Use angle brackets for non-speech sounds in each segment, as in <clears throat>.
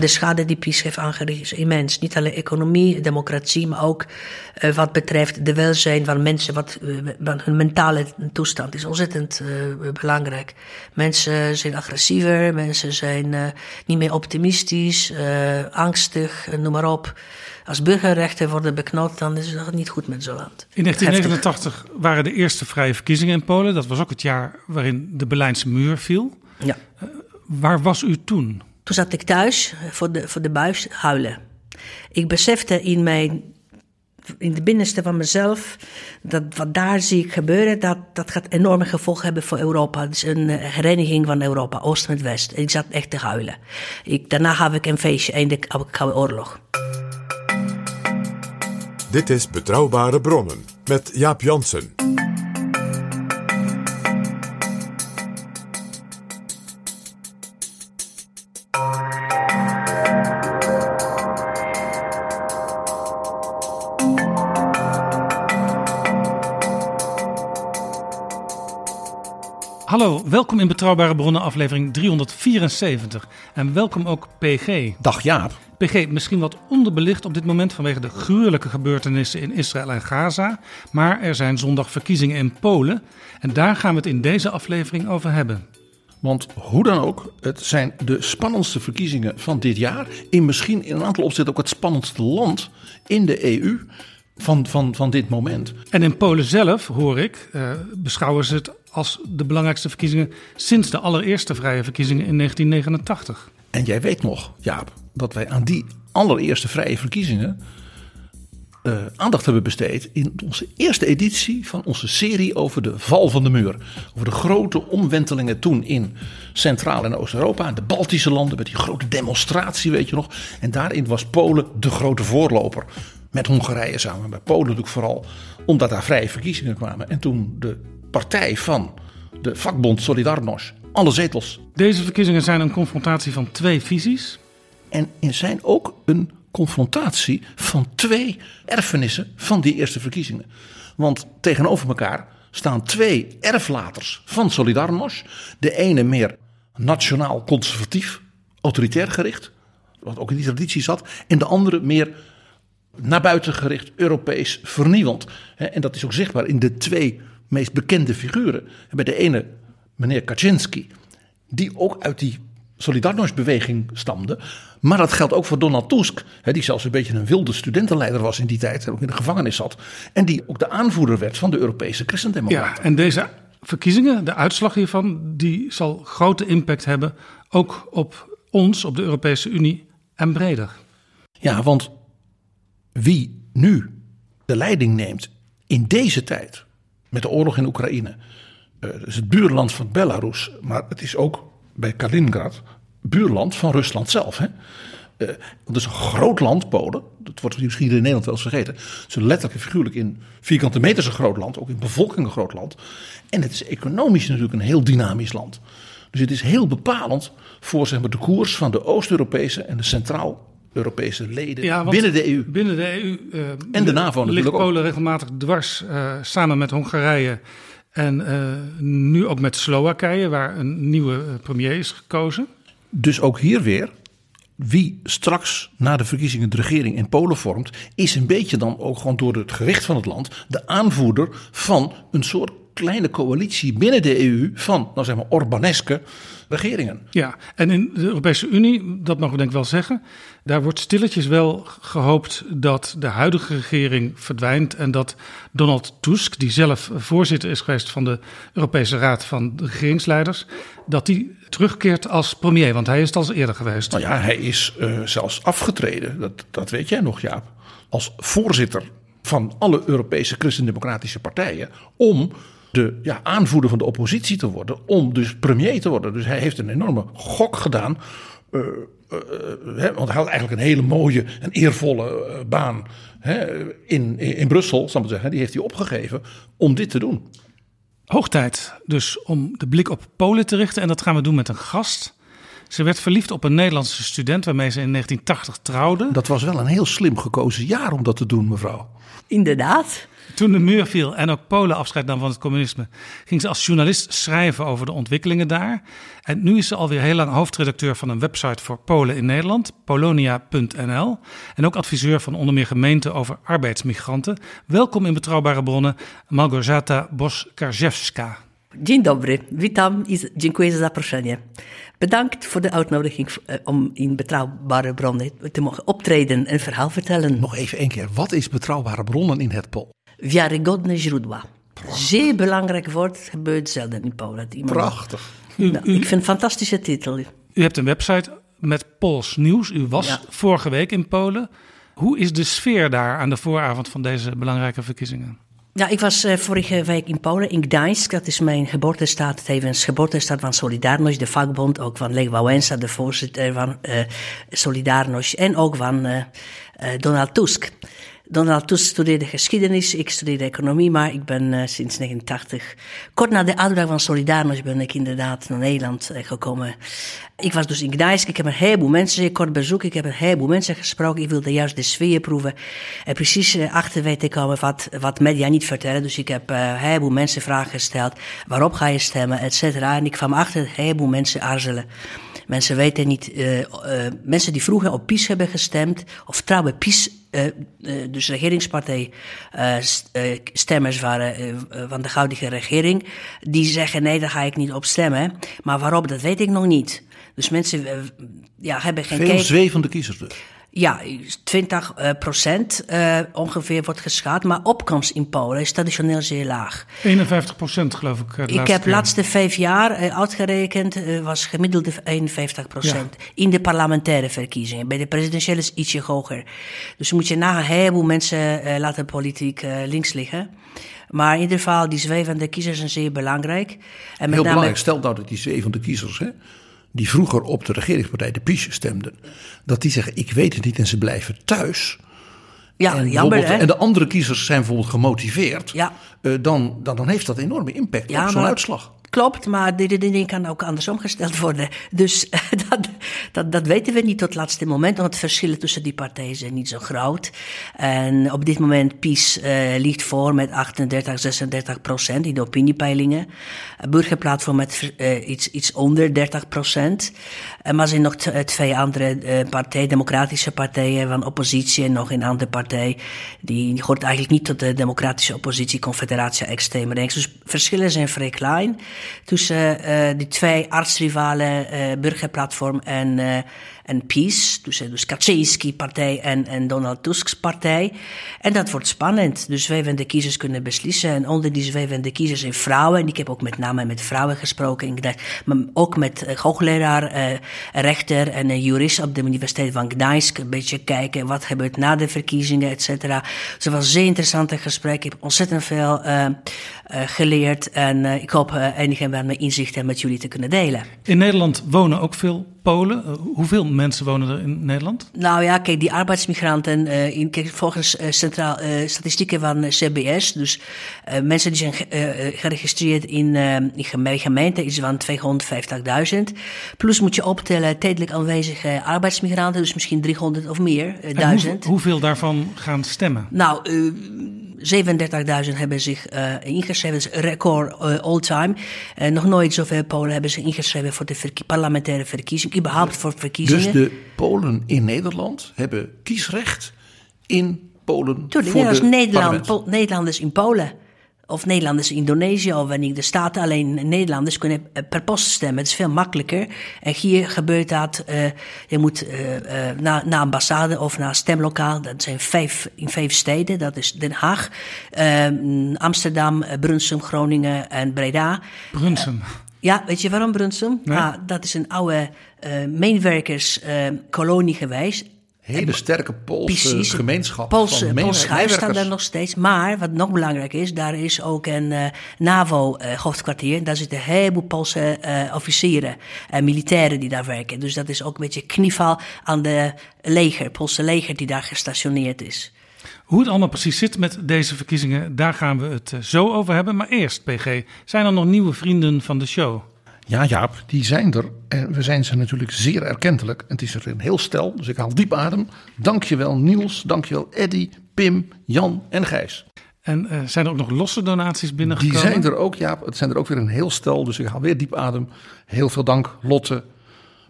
De schade die PiS heeft aangericht is immens. Niet alleen economie, democratie, maar ook uh, wat betreft de welzijn van mensen. Wat, uh, wat hun mentale toestand is ontzettend uh, belangrijk. Mensen zijn agressiever, mensen zijn niet meer optimistisch, angstig, noem maar op. Als burgerrechten worden beknopt, dan is het niet goed met zo'n land. In 1989 Heftig. waren de eerste vrije verkiezingen in Polen. Dat was ook het jaar waarin de Berlijnse muur viel. Ja. waar was u toen? Toen zat ik thuis voor de, voor de buis huilen. Ik besefte in mijn in de binnenste van mezelf, dat wat daar zie ik gebeuren, dat, dat gaat enorme gevolgen hebben voor Europa. Het is een hereniging van Europa, Oost met West. Ik zat echt te huilen. Ik, daarna had ik een feestje in de Koude Oorlog. Dit is Betrouwbare Bronnen met Jaap Jansen. Welkom in Betrouwbare Bronnen aflevering 374. En welkom ook PG. Dag Jaap. PG, misschien wat onderbelicht op dit moment vanwege de gruwelijke gebeurtenissen in Israël en Gaza. Maar er zijn zondag verkiezingen in Polen. En daar gaan we het in deze aflevering over hebben. Want hoe dan ook, het zijn de spannendste verkiezingen van dit jaar. In misschien in een aantal opzichten ook het spannendste land in de EU van, van, van dit moment. En in Polen zelf, hoor ik, uh, beschouwen ze het als de belangrijkste verkiezingen sinds de allereerste vrije verkiezingen in 1989. En jij weet nog, Jaap, dat wij aan die allereerste vrije verkiezingen uh, aandacht hebben besteed in onze eerste editie van onze serie over de val van de muur. Over de grote omwentelingen toen in Centraal- en Oost-Europa, de Baltische landen met die grote demonstratie, weet je nog. En daarin was Polen de grote voorloper. Met Hongarije samen, bij Polen natuurlijk vooral, omdat daar vrije verkiezingen kwamen. En toen de partij van de vakbond Solidarność alle zetels. Deze verkiezingen zijn een confrontatie van twee visies. En zijn ook een confrontatie van twee erfenissen van die eerste verkiezingen. Want tegenover elkaar staan twee erflaters van Solidarność. De ene meer nationaal conservatief, autoritair gericht, wat ook in die traditie zat. En de andere meer naar buiten gericht, Europees vernieuwend. En dat is ook zichtbaar in de twee meest bekende figuren. Bij de ene, meneer Kaczynski, die ook uit die Solidarność-beweging stamde. Maar dat geldt ook voor Donald Tusk, die zelfs een beetje een wilde studentenleider was in die tijd, ook in de gevangenis zat. En die ook de aanvoerder werd van de Europese christendemocraten. Ja, en deze verkiezingen, de uitslag hiervan, die zal grote impact hebben, ook op ons, op de Europese Unie en breder. Ja, want wie nu de leiding neemt in deze tijd, met de oorlog in Oekraïne, uh, is het buurland van Belarus, maar het is ook bij Kaliningrad buurland van Rusland zelf. Hè? Dat is een groot land, Polen. Dat wordt misschien in Nederland wel eens vergeten. Het is letterlijk en figuurlijk in vierkante meters een groot land. Ook in bevolking een groot land. En het is economisch natuurlijk een heel dynamisch land. Dus het is heel bepalend voor zeg maar, de koers van de Oost-Europese en de Centraal-Europese leden ja, binnen de EU. Binnen de EU uh, en de NAVO ligt natuurlijk Polen ook. regelmatig dwars uh, samen met Hongarije. En uh, nu ook met Slowakije, waar een nieuwe premier is gekozen. Dus ook hier weer, wie straks na de verkiezingen de regering in Polen vormt, is een beetje dan ook gewoon door het gewicht van het land de aanvoerder van een soort kleine coalitie binnen de EU van, nou zeg maar, Orbaneske regeringen. Ja, en in de Europese Unie, dat mogen we denk ik wel zeggen, daar wordt stilletjes wel gehoopt dat de huidige regering verdwijnt en dat Donald Tusk, die zelf voorzitter is geweest van de Europese Raad van de regeringsleiders, dat die terugkeert als premier, want hij is het al eerder geweest. Nou ja, hij is uh, zelfs afgetreden, dat, dat weet jij nog Jaap, als voorzitter van alle Europese christendemocratische partijen om de ja, aanvoerder van de oppositie te worden, om dus premier te worden. Dus hij heeft een enorme gok gedaan. Uh, uh, want hij had eigenlijk een hele mooie en eervolle baan in, in, Brussel, zal ik maar zeggen. Die heeft hij opgegeven om dit te doen. Hoog tijd dus om de blik op Polen te richten. En dat gaan we doen met een gast. Ze werd verliefd op een Nederlandse student waarmee ze in 1980 trouwde. Dat was wel een heel slim gekozen jaar om dat te doen, mevrouw. Inderdaad. Toen de muur viel en ook Polen afscheid nam van het communisme, ging ze als journalist schrijven over de ontwikkelingen daar. En nu is ze alweer heel lang hoofdredacteur van een website voor Polen in Nederland, polonia.nl. En ook adviseur van onder meer gemeenten over arbeidsmigranten. Welkom in Betrouwbare Bronnen, Malgorzata Bosz-Karzewska. Dzień dobry, witam i dziękuję za zaproszenie. Bedankt voor de uitnodiging eh, om in Betrouwbare Bronnen te mogen optreden en verhaal vertellen. Nog even één keer, wat is Betrouwbare Bronnen in het Pol? Wiarygodne źródła. Zeer belangrijk woord, gebeurt zelden in Polen. Prachtig. Nou, ik vind een fantastische titel. U hebt een website met Pools nieuws. U was vorige week in Polen. Hoe is de sfeer daar aan de vooravond van deze belangrijke verkiezingen? Ja, ik was uh, vorige week in Polen, in Gdańsk. Dat is mijn geboortestad, tevens geboortestad van Solidarność, de vakbond. Ook van Lech Wałęsa, de voorzitter van uh, Solidarność. En ook van uh, Donald Tusk. Donald studeerde geschiedenis, ik studeerde economie, maar ik ben uh, sinds 1989, kort na de uitbraak van Solidarność, ben ik inderdaad naar Nederland uh, gekomen. Ik was dus in Gdańsk, ik heb een heleboel mensen, kort bezoek, ik heb een heleboel mensen gesproken, ik wilde juist de sfeer proeven en precies uh, achter weten komen wat, wat media niet vertellen. Dus ik heb een heleboel mensen vragen gesteld, waarop ga je stemmen, et cetera. En ik kwam achter een heleboel mensen aarzelen. Mensen weten niet, mensen die vroeger op PiS hebben gestemd, of trouwen PiS, uh, dus regeringspartij, stemmers waren van de goudige regering, die zeggen nee, daar ga ik niet op stemmen. Maar waarop, dat weet ik nog niet. Dus mensen ja, hebben geen Veel zwevende kiezers dus. Ja, 20 uh, procent uh, ongeveer wordt geschat. Maar opkomst in Polen is traditioneel zeer laag. 51 procent geloof ik. ik heb de laatste vijf jaar uh, uitgerekend, was gemiddelde 51 procent. Ja. In de parlementaire verkiezingen. Bij de presidentiële is ietsje hoger. Dus moet je na een heleboel mensen laten politiek links liggen. Maar in ieder geval, die zwevende kiezers zijn zeer belangrijk. En met Heel name... belangrijk, stel nou dat die zwevende kiezers... Hè, die vroeger op de regeringspartij, de PiS, stemden, dat die zeggen: Ik weet het niet en ze blijven thuis. Ja, en, jammer, hè? en de andere kiezers zijn bijvoorbeeld gemotiveerd, ja. uh, dan, dan, dan heeft dat enorme impact ja, op zo'n uitslag. Klopt, maar de redenering kan ook andersom gesteld worden. Dus <laughs> dat, dat, dat weten we niet tot het laatste moment, want het verschillen tussen die partijen zijn niet zo groot. En op dit moment PiS uh, ligt voor met 38, 36 procent in de opiniepeilingen. Burgerplatform met uh, iets, iets onder 30 procent. Maar zijn nog twee andere partijen, democratische partijen van oppositie en nog een andere partij. Die hoort eigenlijk niet tot de democratische oppositie, Confederatie Extreem Rechts. Dus verschillen zijn vrij klein tussen uh, die twee artsrivalen, Burgerplatform en, en PiS. Tussen dus Kaczynski-partij en, en Donald Tusk's partij. En dat wordt spannend. Dus zwevende kiezers kunnen beslissen. En onder die zwevende kiezers zijn vrouwen. En ik heb ook met name met vrouwen gesproken. Ik dacht, maar ook met hoogleraar, rechter en een jurist op de Universiteit van Gdańsk. Een beetje kijken wat gebeurt na de verkiezingen, et cetera. Dus het was een zeer interessante gesprek. Ik heb ontzettend veel geleerd. En ik hoop enige mijn inzichten met jullie te kunnen delen. In Nederland wonen ook veel Polen. Uh, hoeveel mensen wonen er in Nederland? Nou ja, kijk, die arbeidsmigranten, uh, in, kijk, volgens uh, centraal, statistieken van CBS, dus mensen die zijn geregistreerd in, in gemeenten is van 250.000. Plus moet je optellen tijdelijk aanwezige arbeidsmigranten, dus misschien 300 of meer, duizend. Hoeveel, hoeveel daarvan gaan stemmen? Nou, 37.000 hebben zich uh, ingeschreven, dat is record uh, all time. Uh, nog nooit zoveel Polen hebben zich ingeschreven voor de verkie parlementaire verkiezingen, überhaupt voor verkiezingen. Dus de Polen in Nederland hebben kiesrecht in Polen Tuurlijk, voor net als de Nederland, Nederlanders in Polen. Of Nederlanders in Indonesië of wanneer de Staten alleen Nederlanders kunnen eh, per post stemmen. Het is veel makkelijker. En hier gebeurt dat, uh, je moet uh, naar, naar ambassade of naar stemlokaal. Dat zijn vijf, in vijf steden. Dat is Den Haag, ehm, Amsterdam, Brunsum, Groningen en Breda. Brunsum. Ja, weet je waarom Brunsum? Nee. Ah, dat is een oude uh, mijnwerkerskolonie geweest. Hele sterke Poolse Precies. gemeenschap. Poolse, van Poolse staan daar nog steeds. Maar wat nog belangrijk is, daar is ook een uh, NAVO-hoofdkwartier. daar zitten een heleboel Poolse uh, officieren en militairen die daar werken. Dus dat is ook een beetje knieval aan de leger, Poolse leger die daar gestationeerd is. Hoe het allemaal precies zit met deze verkiezingen, daar gaan we het zo over hebben. Maar eerst, PG, zijn er nog nieuwe vrienden van de show? Ja, Jaap, die zijn er. En we zijn ze natuurlijk zeer erkentelijk. En het is er een heel stel, dus ik haal diep adem. Dankjewel Niels, dankjewel Eddy, Pim, Jan en Gijs. En uh, zijn er ook nog losse donaties binnengekomen? Die zijn er ook, Jaap. Het zijn er ook weer een heel stel, dus ik haal weer diep adem. Heel veel dank, Lotte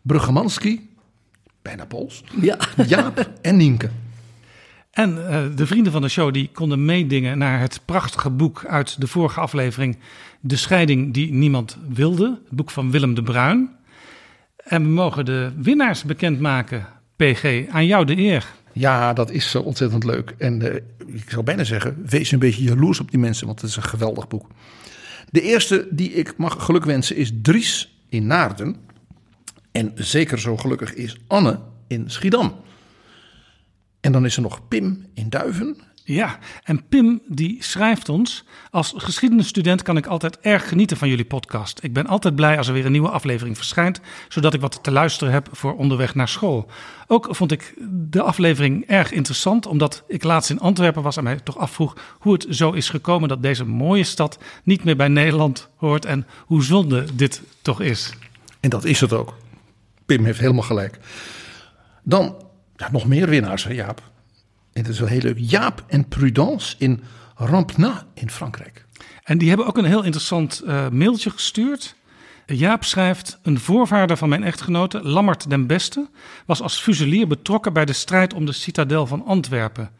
Bruggemanski, bijna Pools. Ja. Jaap en Nienke. En uh, de vrienden van de show die konden meedingen naar het prachtige boek uit de vorige aflevering. De scheiding die niemand wilde. Het boek van Willem de Bruin. En we mogen de winnaars bekendmaken. PG, aan jou de eer. Ja, dat is uh, ontzettend leuk. En uh, ik zou bijna zeggen, wees een beetje jaloers op die mensen, want het is een geweldig boek. De eerste die ik mag geluk wensen is Dries in Naarden. En zeker zo gelukkig is Anne in Schiedam. En dan is er nog Pim in Duiven. Ja, en Pim die schrijft ons... Als geschiedenisstudent kan ik altijd erg genieten van jullie podcast. Ik ben altijd blij als er weer een nieuwe aflevering verschijnt... zodat ik wat te luisteren heb voor onderweg naar school. Ook vond ik de aflevering erg interessant... omdat ik laatst in Antwerpen was en mij toch afvroeg... hoe het zo is gekomen dat deze mooie stad niet meer bij Nederland hoort... en hoe zonde dit toch is. En dat is het ook. Pim heeft helemaal gelijk. Dan nog meer winnaars, Jaap. En dat is wel heel leuk. Jaap en Prudence in Rampna in Frankrijk. En die hebben ook een heel interessant uh, mailtje gestuurd. Jaap schrijft: Een voorvader van mijn echtgenote, Lammert den Beste, was als fuselier betrokken bij de strijd om de citadel van Antwerpen.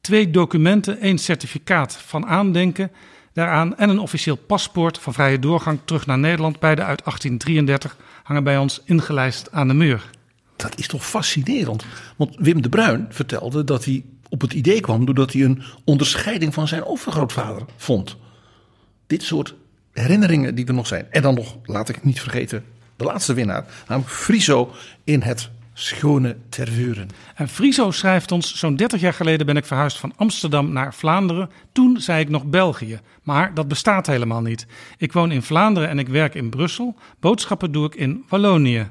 Twee documenten, één certificaat van aandenken daaraan en een officieel paspoort van vrije doorgang terug naar Nederland, beide uit 1833, hangen bij ons ingelijst aan de muur. Dat is toch fascinerend. Want Wim de Bruin vertelde dat hij op het idee kwam doordat hij een onderscheiding van zijn overgrootvader vond. Dit soort herinneringen die er nog zijn. En dan nog, laat ik niet vergeten, de laatste winnaar, namelijk Friso in het schone Tervuren. En Friso schrijft ons: Zo'n 30 jaar geleden ben ik verhuisd van Amsterdam naar Vlaanderen. Toen zei ik nog België, maar dat bestaat helemaal niet. Ik woon in Vlaanderen en ik werk in Brussel. Boodschappen doe ik in Wallonië.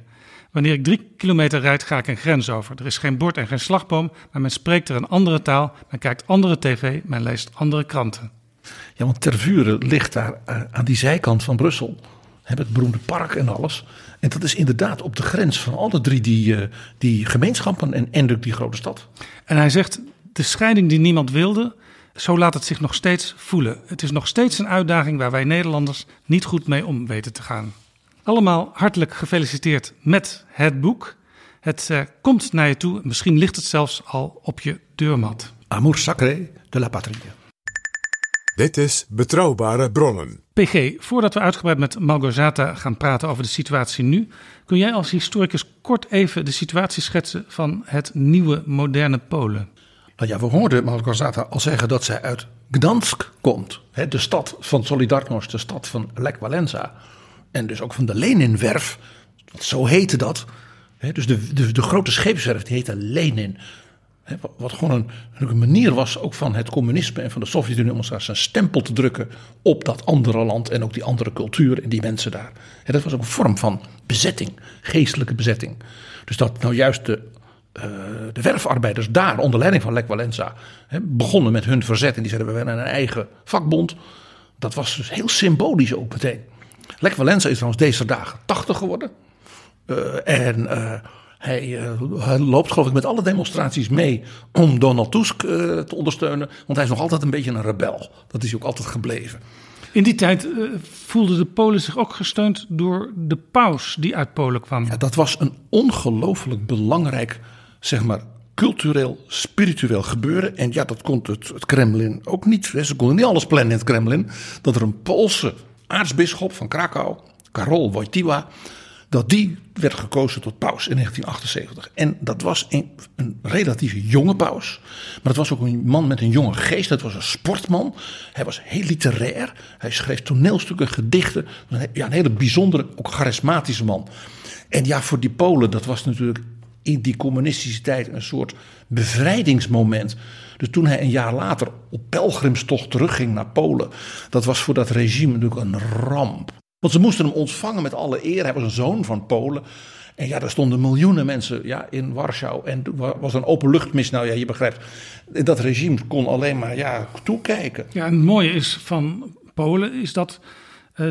Wanneer ik drie kilometer rijd, ga ik een grens over. Er is geen bord en geen slagboom, maar men spreekt er een andere taal. Men kijkt andere tv, men leest andere kranten. Ja, want Tervuren ligt daar uh, aan die zijkant van Brussel. Het beroemde park en alles. En dat is inderdaad op de grens van alle drie die, uh, die gemeenschappen en en die grote stad. En hij zegt, de scheiding die niemand wilde, zo laat het zich nog steeds voelen. Het is nog steeds een uitdaging waar wij Nederlanders niet goed mee om weten te gaan. Allemaal hartelijk gefeliciteerd met het boek. Het uh, komt naar je toe. Misschien ligt het zelfs al op je deurmat. Amour sacré de la patrie. Dit is Betrouwbare Bronnen. PG, voordat we uitgebreid met Malgorzata gaan praten over de situatie nu, kun jij als historicus kort even de situatie schetsen van het nieuwe moderne Polen? Nou ja, we hoorden Malgorzata al zeggen dat zij uit Gdansk komt. Hè, de stad van Solidarność, de stad van Lech Walesa. En dus ook van de Leninwerf, zo heette dat. Dus de, de, de, grote scheepswerf die heette Lenin. Wat gewoon een, een, manier was ook van het communisme en van de Sovjet-Unie om zijn stempel te drukken op dat andere land en ook die andere cultuur en die mensen daar. He, dat was ook een vorm van bezetting, geestelijke bezetting. Dus dat nou juist de, uh, de werfarbeiders daar onder leiding van Lech Walesa begonnen met hun verzet en die zeiden we willen een eigen vakbond. Dat was dus heel symbolisch ook meteen. Lech Walesa is trouwens deze dagen 80 geworden. Uh, en uh, hij, uh, hij, loopt geloof ik met alle demonstraties mee om Donald Tusk te ondersteunen. Want hij is nog altijd een beetje een rebel. Dat is hij ook altijd gebleven. In die tijd voelden de Polen zich ook gesteund door de paus die uit Polen kwam. Ja, dat was een ongelooflijk belangrijk zeg maar, cultureel, spiritueel gebeuren. En ja, dat kon het, het Kremlin ook niet. Ze konden niet alles plannen in het Kremlin. Dat er een Poolse aartsbisschop van Krakau, Karol Wojtyła, dat die werd gekozen tot paus in 1978. En dat was een, een relatief jonge paus. Maar het was ook een man met een jonge geest. Het was een sportman. Hij was heel literair. Hij schreef toneelstukken, gedichten. Ja, een hele bijzondere, ook charismatische man. En ja, voor die Polen, dat was natuurlijk in die communistische tijd een soort bevrijdingsmoment. Dus toen hij een jaar later op pelgrimstocht terugging naar Polen, dat was voor dat regime natuurlijk een ramp. Want ze moesten hem ontvangen met alle eer. Hij was een zoon van Polen. En ja, er stonden miljoenen mensen ja, in Warschau. En toen was een openluchtmis. Nou ja, je begrijpt. Dat regime kon alleen maar ja, toekijken. Ja, en het mooie is van Polen is dat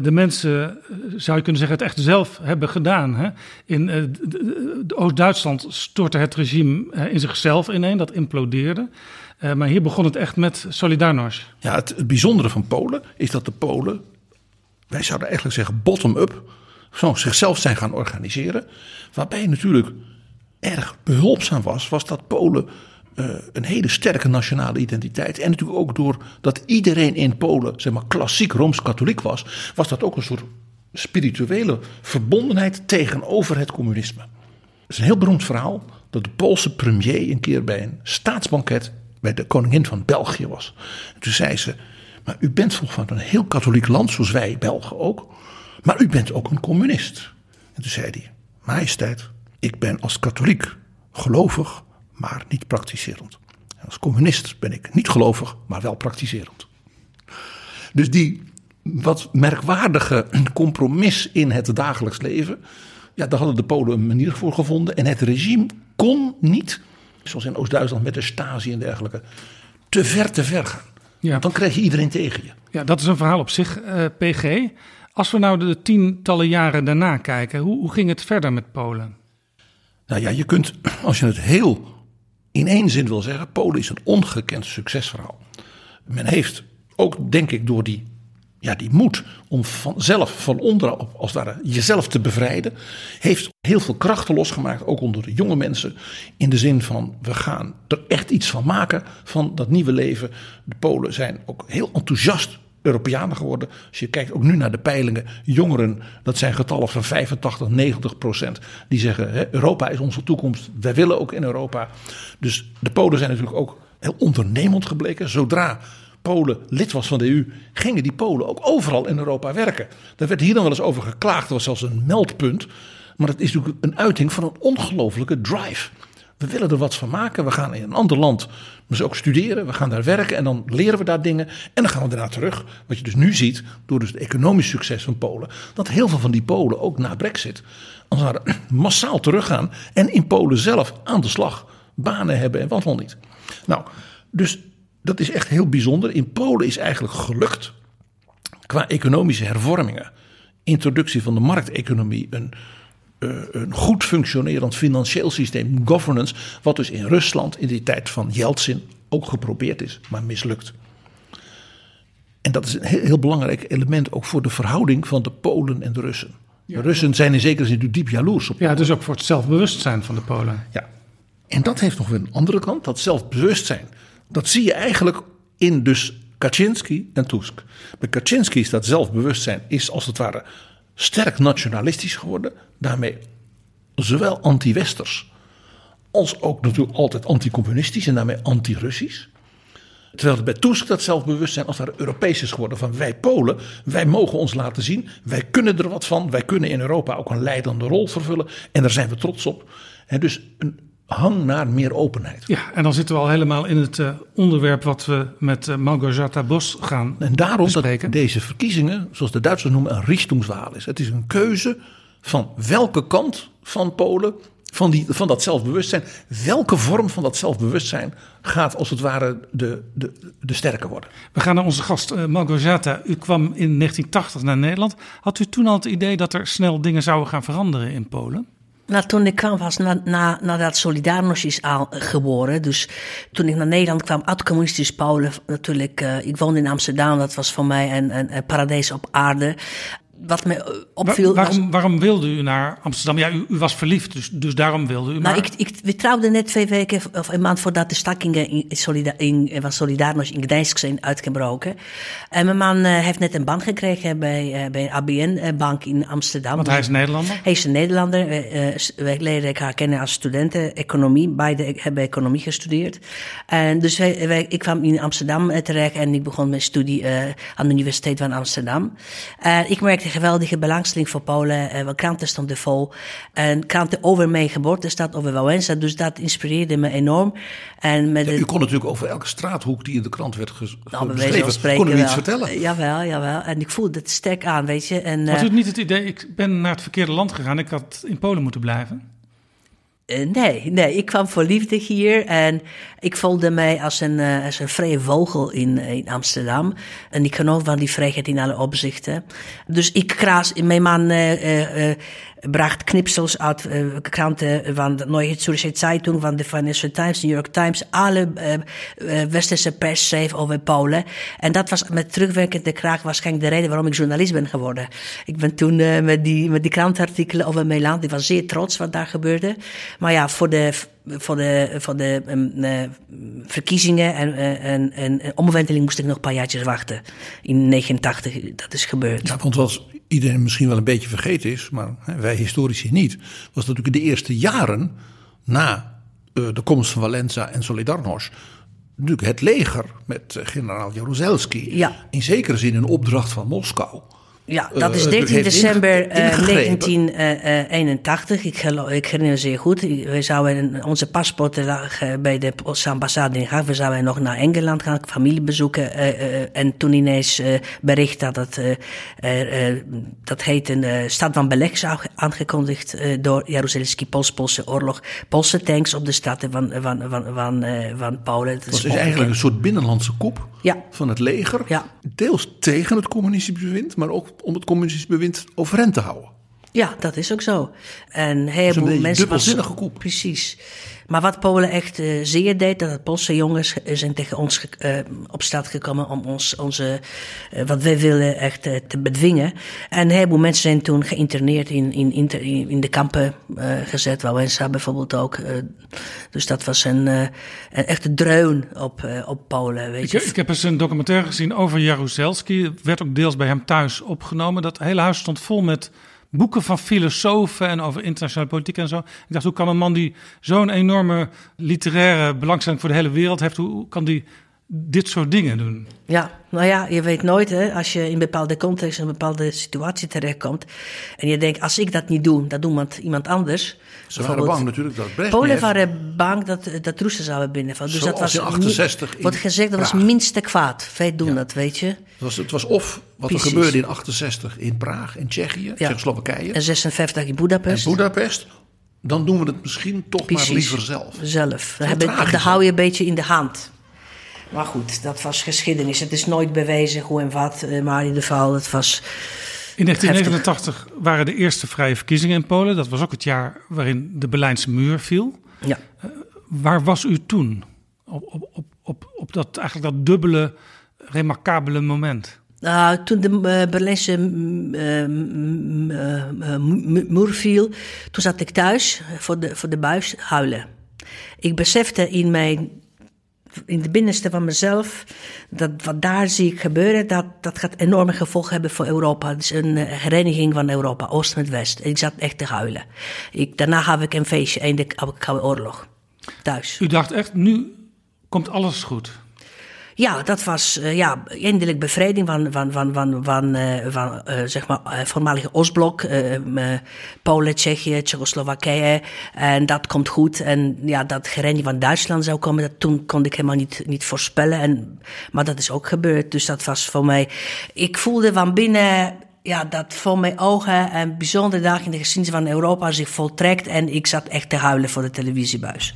de mensen, eh, zou je kunnen zeggen, het echt zelf hebben gedaan. Hè? In uh, Oost-Duitsland stortte het regime in zichzelf ineen, dat implodeerde. maar hier begon het echt met Solidarność. Ja, het, het bijzondere van Polen is dat de Polen, wij zouden eigenlijk zeggen bottom-up, zo zichzelf zijn gaan organiseren. Waarbij natuurlijk erg behulpzaam was, was dat Polen uh, een hele sterke nationale identiteit. En natuurlijk ook doordat iedereen in Polen zeg maar, klassiek rooms-katholiek was, was dat ook een soort spirituele verbondenheid tegenover het communisme. Het is een heel beroemd verhaal dat de Poolse premier een keer bij een staatsbanket bij de koningin van België was. En toen zei ze: Maar u bent volgens van een heel katholiek land, zoals wij Belgen ook. Maar u bent ook een communist. En toen zei hij: Majesteit, ik ben als katholiek gelovig maar niet praktiserend. Als communist ben ik niet gelovig, maar wel praktiserend. Dus die wat merkwaardige compromis in het dagelijks leven, ja, daar hadden de Polen een manier voor gevonden. En het regime kon niet, zoals in Oost-Duitsland met de Stasi en dergelijke, te ver te ver gaan. Ja. Dan krijg je iedereen tegen je. Ja, dat is een verhaal op zich, uh, eh, PG. Als we nou de tientallen jaren daarna kijken, hoe, hoe ging het verder met Polen? Nou ja, je kunt, als je het heel in één zin wil zeggen, Polen is een ongekend succesverhaal. Men heeft ook, denk ik, door die, ja, die moed om vanzelf van onderop, als ware, jezelf te bevrijden, heeft heel veel krachten losgemaakt, ook onder de jonge mensen. In de zin van, we gaan er echt iets van maken van dat nieuwe leven. De Polen zijn ook heel enthousiast Europeanen geworden. Als je kijkt ook nu naar de peilingen, jongeren, dat zijn getallen van 85, 90 procent. Die zeggen: hè, Europa is onze toekomst, wij willen ook in Europa. Dus de Polen zijn natuurlijk ook heel ondernemend gebleken. Zodra Polen lid was van de EU, gingen die Polen ook overal in Europa werken. Daar werd hier dan wel eens over geklaagd, dat was zelfs een meldpunt. Maar het is natuurlijk een uiting van een ongelofelijke drive. We willen er wat van maken. We gaan in een ander land dus ook studeren. We gaan daar werken en dan leren we daar dingen. En dan gaan we daarna terug. Wat je dus nu ziet, door dus het economisch succes van Polen. Dat heel veel van die Polen ook na brexit als <clears throat> massaal teruggaan. En in Polen zelf aan de slag banen hebben en wat wel niet. Nou, dus dat is echt heel bijzonder. In Polen is eigenlijk gelukt qua economische hervormingen. Introductie van de markteconomie, een een goed functionerend financieel systeem, governance, wat dus in Rusland in die tijd van Yeltsin ook geprobeerd is, maar mislukt. En dat is een heel, heel belangrijk element ook voor de verhouding van de Polen en de Russen. de Russen zijn in zekere zin diep jaloers op. Ja, dus ook voor het zelfbewustzijn van de Polen. Ja. En dat heeft nog weer een andere kant, dat zelfbewustzijn. Dat zie je eigenlijk in dus Kaczynski en Tusk. Bij Kaczynski is dat zelfbewustzijn is als het ware sterk nationalistisch geworden. Daarmee zowel anti-westers als ook natuurlijk altijd anti-communistisch en daarmee anti-Russisch. Terwijl het bij Tusk dat zelfbewustzijn als daar Europees is geworden van wij Polen, wij mogen ons laten zien, wij kunnen er wat van, wij kunnen in Europa ook een leidende rol vervullen en daar zijn we trots op. En dus een hang naar meer openheid. Ja, en dan zitten we al helemaal in het uh, onderwerp wat we met uh, Margareta Bos gaan En daarom bespreken. dat deze verkiezingen, zoals de Duitsers noemen, een Richtungswahl is. Het is een keuze van welke kant van Polen, van, die, van dat zelfbewustzijn, welke vorm van dat zelfbewustzijn gaat als het ware de, de, de sterke worden. We gaan naar onze gast uh, Margareta. U kwam in 1980 naar Nederland. Had u toen al het idee dat er snel dingen zouden gaan veranderen in Polen? Nou, toen ik kwam was na, na, nadat Solidarność is al geboren. Dus toen ik naar Nederland kwam, uit communistisch Polen natuurlijk. Uh, ik woonde in Amsterdam, dat was voor mij een, een, een paradijs op aarde. Wat me opviel. Waar, waarom, waarom, wilde u naar Amsterdam? Ja, u, u, was verliefd, dus, dus daarom wilde u. Nou, maar... ik, ik, we trouwden net twee weken of een maand voordat de stakkingen in, Solida in, van Solidarność in Gdańsk zijn uitgebroken. En mijn man uh, heeft net een bank gekregen bij, uh, bij ABN-bank in Amsterdam. Want hij is Nederlander? Hij is een Nederlander. Wij, uh, wij leren elkaar kennen als studenten economie. Beide hebben economie gestudeerd. En dus wij, wij, ik kwam in Amsterdam terecht en ik begon mijn studie aan de Universiteit van Amsterdam. ik merkte geweldige belangstelling voor Polen. Uh, kranten stonden vol. En kranten over mijn geboortestad, over Wałęsa. Dus dat inspireerde me enorm. En met ja. U kon natuurlijk over elke straathoek die in de krant werd ges nou, beschreven, spreken, kon u iets vertellen. Uh, jawel, jawel. En ik voelde het sterk aan, weet je. En, uh, Had u het niet het idee, ik ben naar het verkeerde land gegaan. Ik had in Polen moeten blijven? Uh, nee, nee, ik kwam voor liefde hier en ik voelde mij als een, uh, als een vrije vogel in, in Amsterdam. En ik genoot van die vrijheid in alle opzichten. Dus ik kraas, mijn man uh, bracht knipsels uit kranten van de Neue Zürcher Zeitung, van de Financial Times, New York Times. Alle westerse pers schreef over Polen. En dat was met terugwerkende kracht waarschijnlijk de reden waarom ik journalist ben geworden. Ik ben toen met, die, met die krantartikelen over mijn ik was zeer trots wat daar gebeurde. Maar ja, voor de, voor de, voor de uh, verkiezingen en, uh, en, en, en omwenteling moest ik nog een paar jaartjes wachten. In 89, dat is gebeurd. Ja, want wat iedereen misschien wel een beetje vergeten is, maar wij historici niet, was natuurlijk de eerste jaren na uh, de komst van Valenza en Solidarność. Natuurlijk het leger met generaal Jaruzelski. Ja. In zekere zin een opdracht van Moskou. Ja, dat is 13 december uh, 1981. Ik, ik herinner zeer goed. We zouden onze paspoorten lagen bij de ambassade in Haag. We zouden nog naar Engeland gaan, familie bezoeken. En toen ineens bericht dat het, dat heet een staat van beleg zou aangekondigd door Jaruzelski, Pools-Poolse oorlog. Poolse tanks op de staten van, van, van, van, van Polen. Dat is eigenlijk een soort binnenlandse ja. van het leger. Ja. Deels tegen het communistisch bewind, maar ook om het communistisch bewind overeind te houden. Ja, dat is ook zo. En een heleboel een mensen. dubbelzinnige koep. Precies. Maar wat Polen echt uh, zeer deed, dat het Poolse jongens zijn tegen ons uh, op straat gekomen om ons, onze, uh, wat wij willen echt te bedwingen. En een heleboel mensen zijn toen geïnterneerd in, in, in, in de kampen gezet, Wałęsa bijvoorbeeld ook. dus dat was een, een echte dreun op, op Polen. Weet je. Ik, ik, heb eens een documentaire gezien over Jaruzelski. werd ook deels bij hem thuis opgenomen. Dat hele huis stond vol met boeken van filosofen en over internationale politiek en zo. Ik dacht, hoe kan een man die zo'n enorme literaire belangstelling voor de hele wereld heeft, hoe kan die dit soort dingen doen? Ja, nou ja, je weet nooit hè, als je in een bepaalde context, in een bepaalde situatie terechtkomt. En je denkt, als ik dat niet doe, dat doet iemand anders. Ze waren bang natuurlijk dat Brezhnev... Polen waren bang dat, dat Russen zouden binnenvallen. Dus dat was in 68 Wordt gezegd, dat was minste kwaad. Wij doen ja. dat, weet je. Het was, het was of wat Precies. er gebeurde in 68 in Praag, in Tsjechië, ja. Tsjechoslowakije. En 56 in Budapest. En Budapest. Dan doen we het misschien toch Precies. maar liever zelf. Zelf. Dan, dan hou je een beetje in de hand. Maar goed, dat was geschiedenis. Het is nooit bewezen hoe en wat, maar in ieder geval, het was. In 1989 heftig. waren de eerste vrije verkiezingen in Polen. Dat was ook het jaar waarin de Berlijnse muur viel. Ja. Uh, waar was u toen? Op, op, op, op, op dat, eigenlijk dat dubbele, remarkabele moment? Uh, toen de uh, Berlijnse muur viel, toen zat ik thuis voor de, voor de buis huilen. Ik besefte in mijn in de binnenste van mezelf, dat wat daar zie ik gebeuren, dat, dat gaat enorme gevolgen hebben voor Europa. Het is een uh, hereniging van Europa, Oost met West. Ik zat echt te huilen. Ik, daarna had ik een feestje, einde Koude Oorlog, thuis. U dacht echt, nu komt alles goed? Ja, dat was uh, ja, eindelijk bevrijding van, van, van, van, van, uh, van uh, zeg maar, voormalige Oostblok, Polen, Tsjechië, Tsjechoslowakije. En dat komt goed. En ja, dat gerenje van Duitsland zou komen, dat toen kon ik helemaal niet, niet voorspellen. En, maar dat is ook gebeurd. Dus dat was voor mij. Ik voelde van binnen ja, dat voor mijn ogen een bijzondere dag in de geschiedenis van Europa zich voltrekt. En ik zat echt te huilen voor de televisiebuis.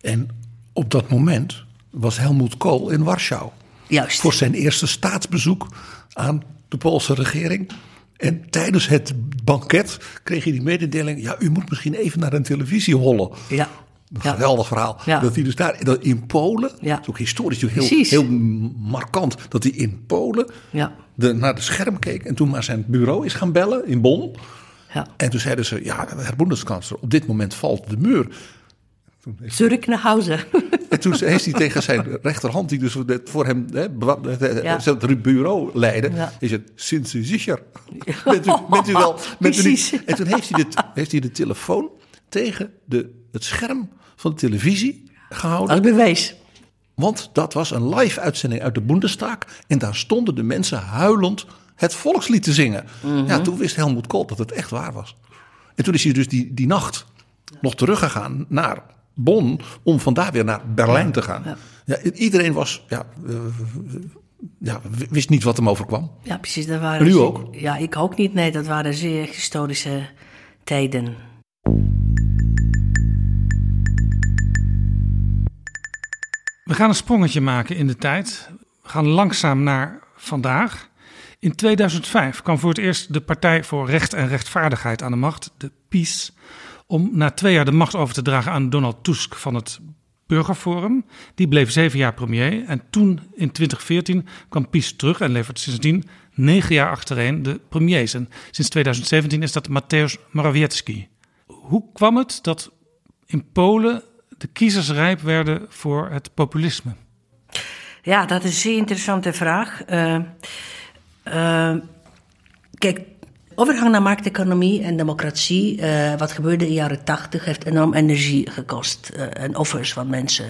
En op dat moment was Helmoet Kool in Warschau. Juist. Voor zijn eerste staatsbezoek aan de Poolse regering. En tijdens het banket kreeg hij die mededeling: ja, u moet misschien even naar een televisie hollen. Ja. Een Ja. geweldig verhaal. Ja. Dat hij dus daar dat in Polen, Ja. dat is ook historisch natuurlijk heel, heel markant, dat hij in Polen de, naar de scherm keek en toen maar zijn bureau is gaan bellen in Bonn. Ja. En toen zeiden ze, ja, Herr Bundeskanzler, op dit moment valt de muur. Zurück naar huis. <laughs> En toen heeft hij tegen zijn rechterhand, die dus voor hem hè, Ja. het bureau leidde, Ja. is het sinds u sicher? <laughs> Bent u, bent u wel? <laughs> Bent u niet? Precies. En toen heeft hij, de, heeft hij de telefoon tegen de, het scherm van de televisie gehouden. Als bewijs. Want dat was een live uitzending uit de Bundestag. En daar stonden de mensen huilend het volkslied te zingen. Mhm. Ja, toen wist Helmoet Kool dat het echt waar was. En toen is hij dus die, die nacht nog teruggegaan naar Bonn. Om vandaar weer naar Berlijn te gaan. Ja. iedereen was, ja, eh, ja, wist niet wat hem overkwam. Ja, precies. Dat waren En u ook? Ja, ik ook niet. Nee, dat waren zeer historische tijden. We gaan een sprongetje maken in de tijd. We gaan langzaam naar vandaag. In 2005 kwam voor het eerst de Partij voor Recht en Rechtvaardigheid aan de macht, de PiS, om na twee jaar de macht over te dragen aan Donald Tusk van het Burgerforum. Die bleef zeven jaar premier en toen in 2014 kwam PiS terug en levert sindsdien negen jaar achtereen de premiers. En sinds 2017 is dat Mateusz Morawiecki. Hoe kwam het dat in Polen de kiezers rijp werden voor het populisme? Ja, dat is een zeer interessante vraag. Eh, eh, kijk, overgang naar markteconomie en democratie, eh, wat gebeurde in de jaren tachtig, heeft enorm energie gekost eh, en offers van mensen.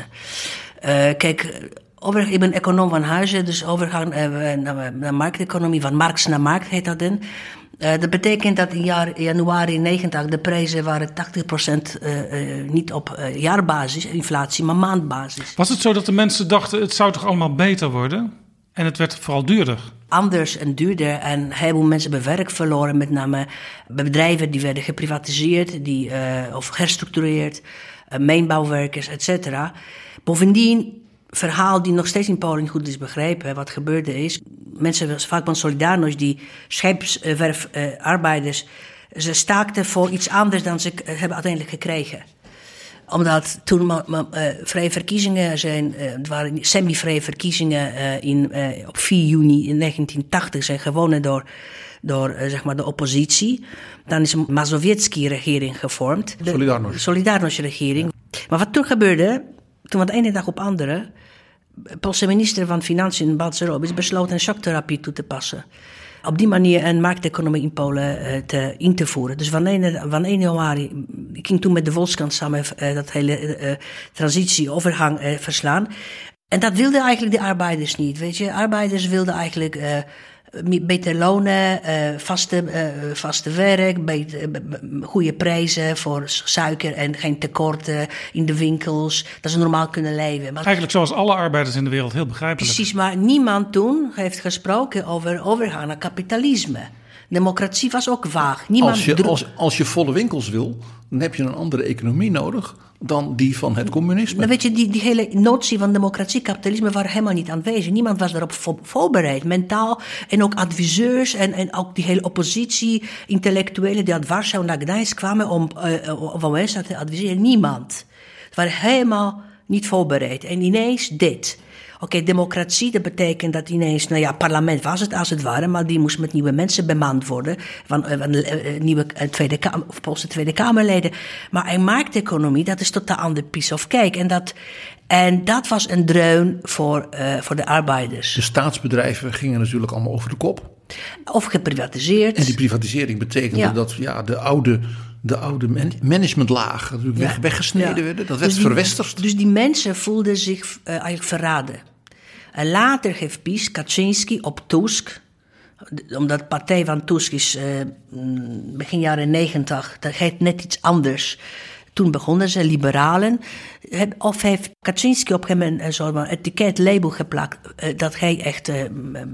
Eh, kijk, over, ik ben econoom van huizen, dus overgang naar, markteconomie, van markt naar markt heet dat. Eh, dat betekent dat in jaar, januari 90 de prijzen waren 80% eh, eh, niet op jaarbasis, inflatie, maar maandbasis. Was het zo dat de mensen dachten het zou toch allemaal beter worden? En het werd vooral duurder. anders en duurder. En een heleboel mensen hebben werk verloren. Met name bedrijven die werden geprivatiseerd die, eh, of gestructureerd. eh, mijnbouwwerkers, et cetera. Bovendien, verhaal die nog steeds in Polen goed is begrepen. Wat gebeurde is, mensen, vaak van Solidarność, die scheepswerfarbeiders... ze staakten voor iets anders dan ze hebben uiteindelijk gekregen omdat toen eh, vrije verkiezingen zijn, eh, het waren semi-vrije verkiezingen eh, in, op 4 juni in 1980 zijn gewonnen door, door zeg maar de oppositie. Dan is een Mazowiecki-regering gevormd. De Solidarność. Solidarność-regering. Maar wat toen gebeurde, toen van de ene dag op andere, de Poolse minister van Financiën, Balcerowicz, besloot een shocktherapie toe te passen. Op die manier een markteconomie in Polen eh, te, in te voeren. Dus van 1, van 1 januari, ik ging toen met de Volkskrant samen eh, dat hele eh, transitie-overgang verslaan. En dat wilden eigenlijk de arbeiders niet, weet je. Arbeiders wilden eigenlijk beter lonen, eh, vaste, eh, vaste werk, beter, eh, goede prijzen voor suiker en geen tekorten in de winkels. Dat ze normaal kunnen leven. Maar Eigenlijk zoals alle arbeiders in de wereld, heel begrijpelijk. Precies, maar niemand toen heeft gesproken over overgaan naar kapitalisme. Democratie was ook vaag. Niemand Als je, als je volle winkels wil, dan heb je een andere economie nodig dan die van het communisme. Dan weet je, die, die hele notie van democratie, kapitalisme waren helemaal niet aanwezig. Niemand was daarop vo- voorbereid, mentaal. En ook adviseurs en, en ook die hele oppositie, intellectuelen die uit Warschau naar Gdańsk kwamen om uh, van mensen te adviseren. Niemand. Ze waren helemaal niet voorbereid. En ineens dit. Oké, democratie, dat betekent dat ineens, nou ja, parlement was het als het ware, maar die moest met nieuwe mensen bemand worden, van, eh, van eh, eh, nieuwe Tweede Kamer, of Poolse Tweede Kamerleden. Maar een markteconomie, dat is totaal ander piece of cake. En dat, en dat was een dreun voor, voor de arbeiders. De staatsbedrijven gingen natuurlijk allemaal over de kop. Of geprivatiseerd. En die privatisering betekende Ja. dat ja, de oude, de oude man- managementlaag natuurlijk weg, weggesneden werden. Dat Dus werd die- verwesterd. Dus die mensen voelden zich eh, eigenlijk verraden. En later heeft PiS, Kaczynski op Tusk, omdat de partij van Tusk is eh, mm, begin jaren negentig, dat heet net iets anders. Toen begonnen ze, liberalen. Of heeft Kaczynski op hem een, een etiket, label geplakt, eh, dat hij echt eh,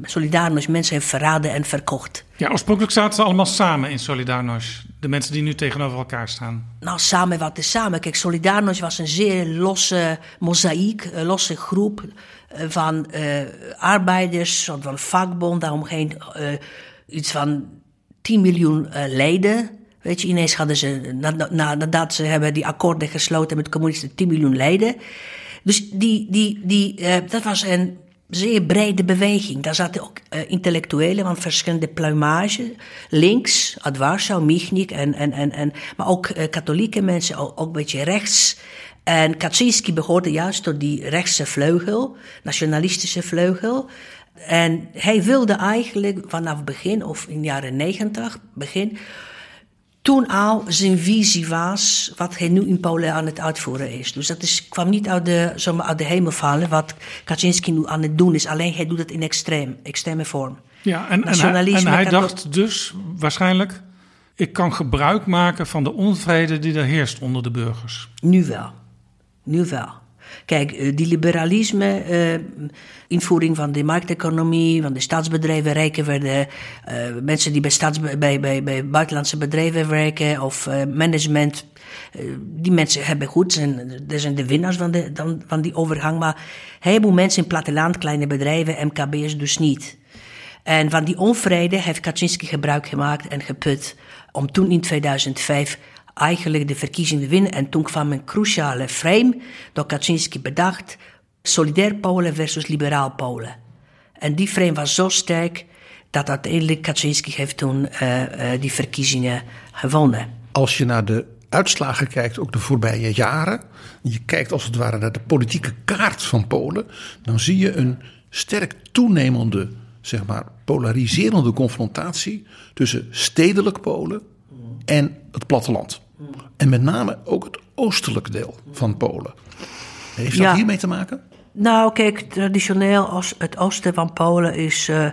solidarisch mensen heeft verraden en verkocht. Ja, oorspronkelijk zaten ze allemaal samen in Solidarność. De mensen die nu tegenover elkaar staan. Nou, samen wat is samen. Kijk, Solidarność was een zeer losse mozaïek, een losse groep eh, van eh, arbeiders, soort van vakbond, daaromheen eh iets van 10 miljoen leden. Weet je, ineens hadden ze, na, na, nadat ze hebben die akkoorden gesloten met communisten, 10 miljoen. Dus die, die, die, uh, dat was een zeer brede beweging. Daar zaten ook uh, intellectuelen van verschillende pluimage. Links, uit Michnik, en, en, en, en, maar ook uh, katholieke mensen, ook, ook een beetje rechts. En Kaczynski behoorde juist tot die rechtse vleugel, nationalistische vleugel. En hij wilde eigenlijk vanaf begin, of in de jaren negentig, begin, toen al zijn visie was wat hij nu in Polen aan het uitvoeren is. Dus dat is, kwam niet uit de, zomaar uit de hemel vallen wat Kaczynski nu aan het doen is. Alleen hij doet het in extreem, extreme vorm. Ja, en, en hij, en hij dacht dus waarschijnlijk... ik kan gebruik maken van de onvrede die er heerst onder de burgers. Nu wel. Nu wel. Kijk, eh, die liberalisme, uh, invoering van de markteconomie, van de staatsbedrijven, rijken werden uh, mensen die bij, bij, bij, bij buitenlandse bedrijven werken of management. die mensen hebben goed, zijn, dat zijn de winnaars van, de, dan, van die overgang. Maar een heleboel mensen in platteland, kleine bedrijven, MKB's dus niet. En van die onvrede heeft Kaczynski gebruik gemaakt en geput om toen in 2005 eigenlijk de verkiezingen winnen. En toen kwam een cruciale frame door Kaczynski bedacht: solidair Polen versus liberaal Polen. En die frame was zo sterk dat uiteindelijk Kaczynski heeft toen uh, uh, die verkiezingen gewonnen. Als je naar de uitslagen kijkt, ook de voorbije jaren, je kijkt als het ware naar de politieke kaart van Polen, dan zie je een sterk toenemende, zeg maar, polariserende confrontatie tussen stedelijk Polen en het platteland. En met name ook het oostelijk deel van Polen. Heeft dat hiermee te maken? Nou, kijk, traditioneel als het oosten van Polen is uh,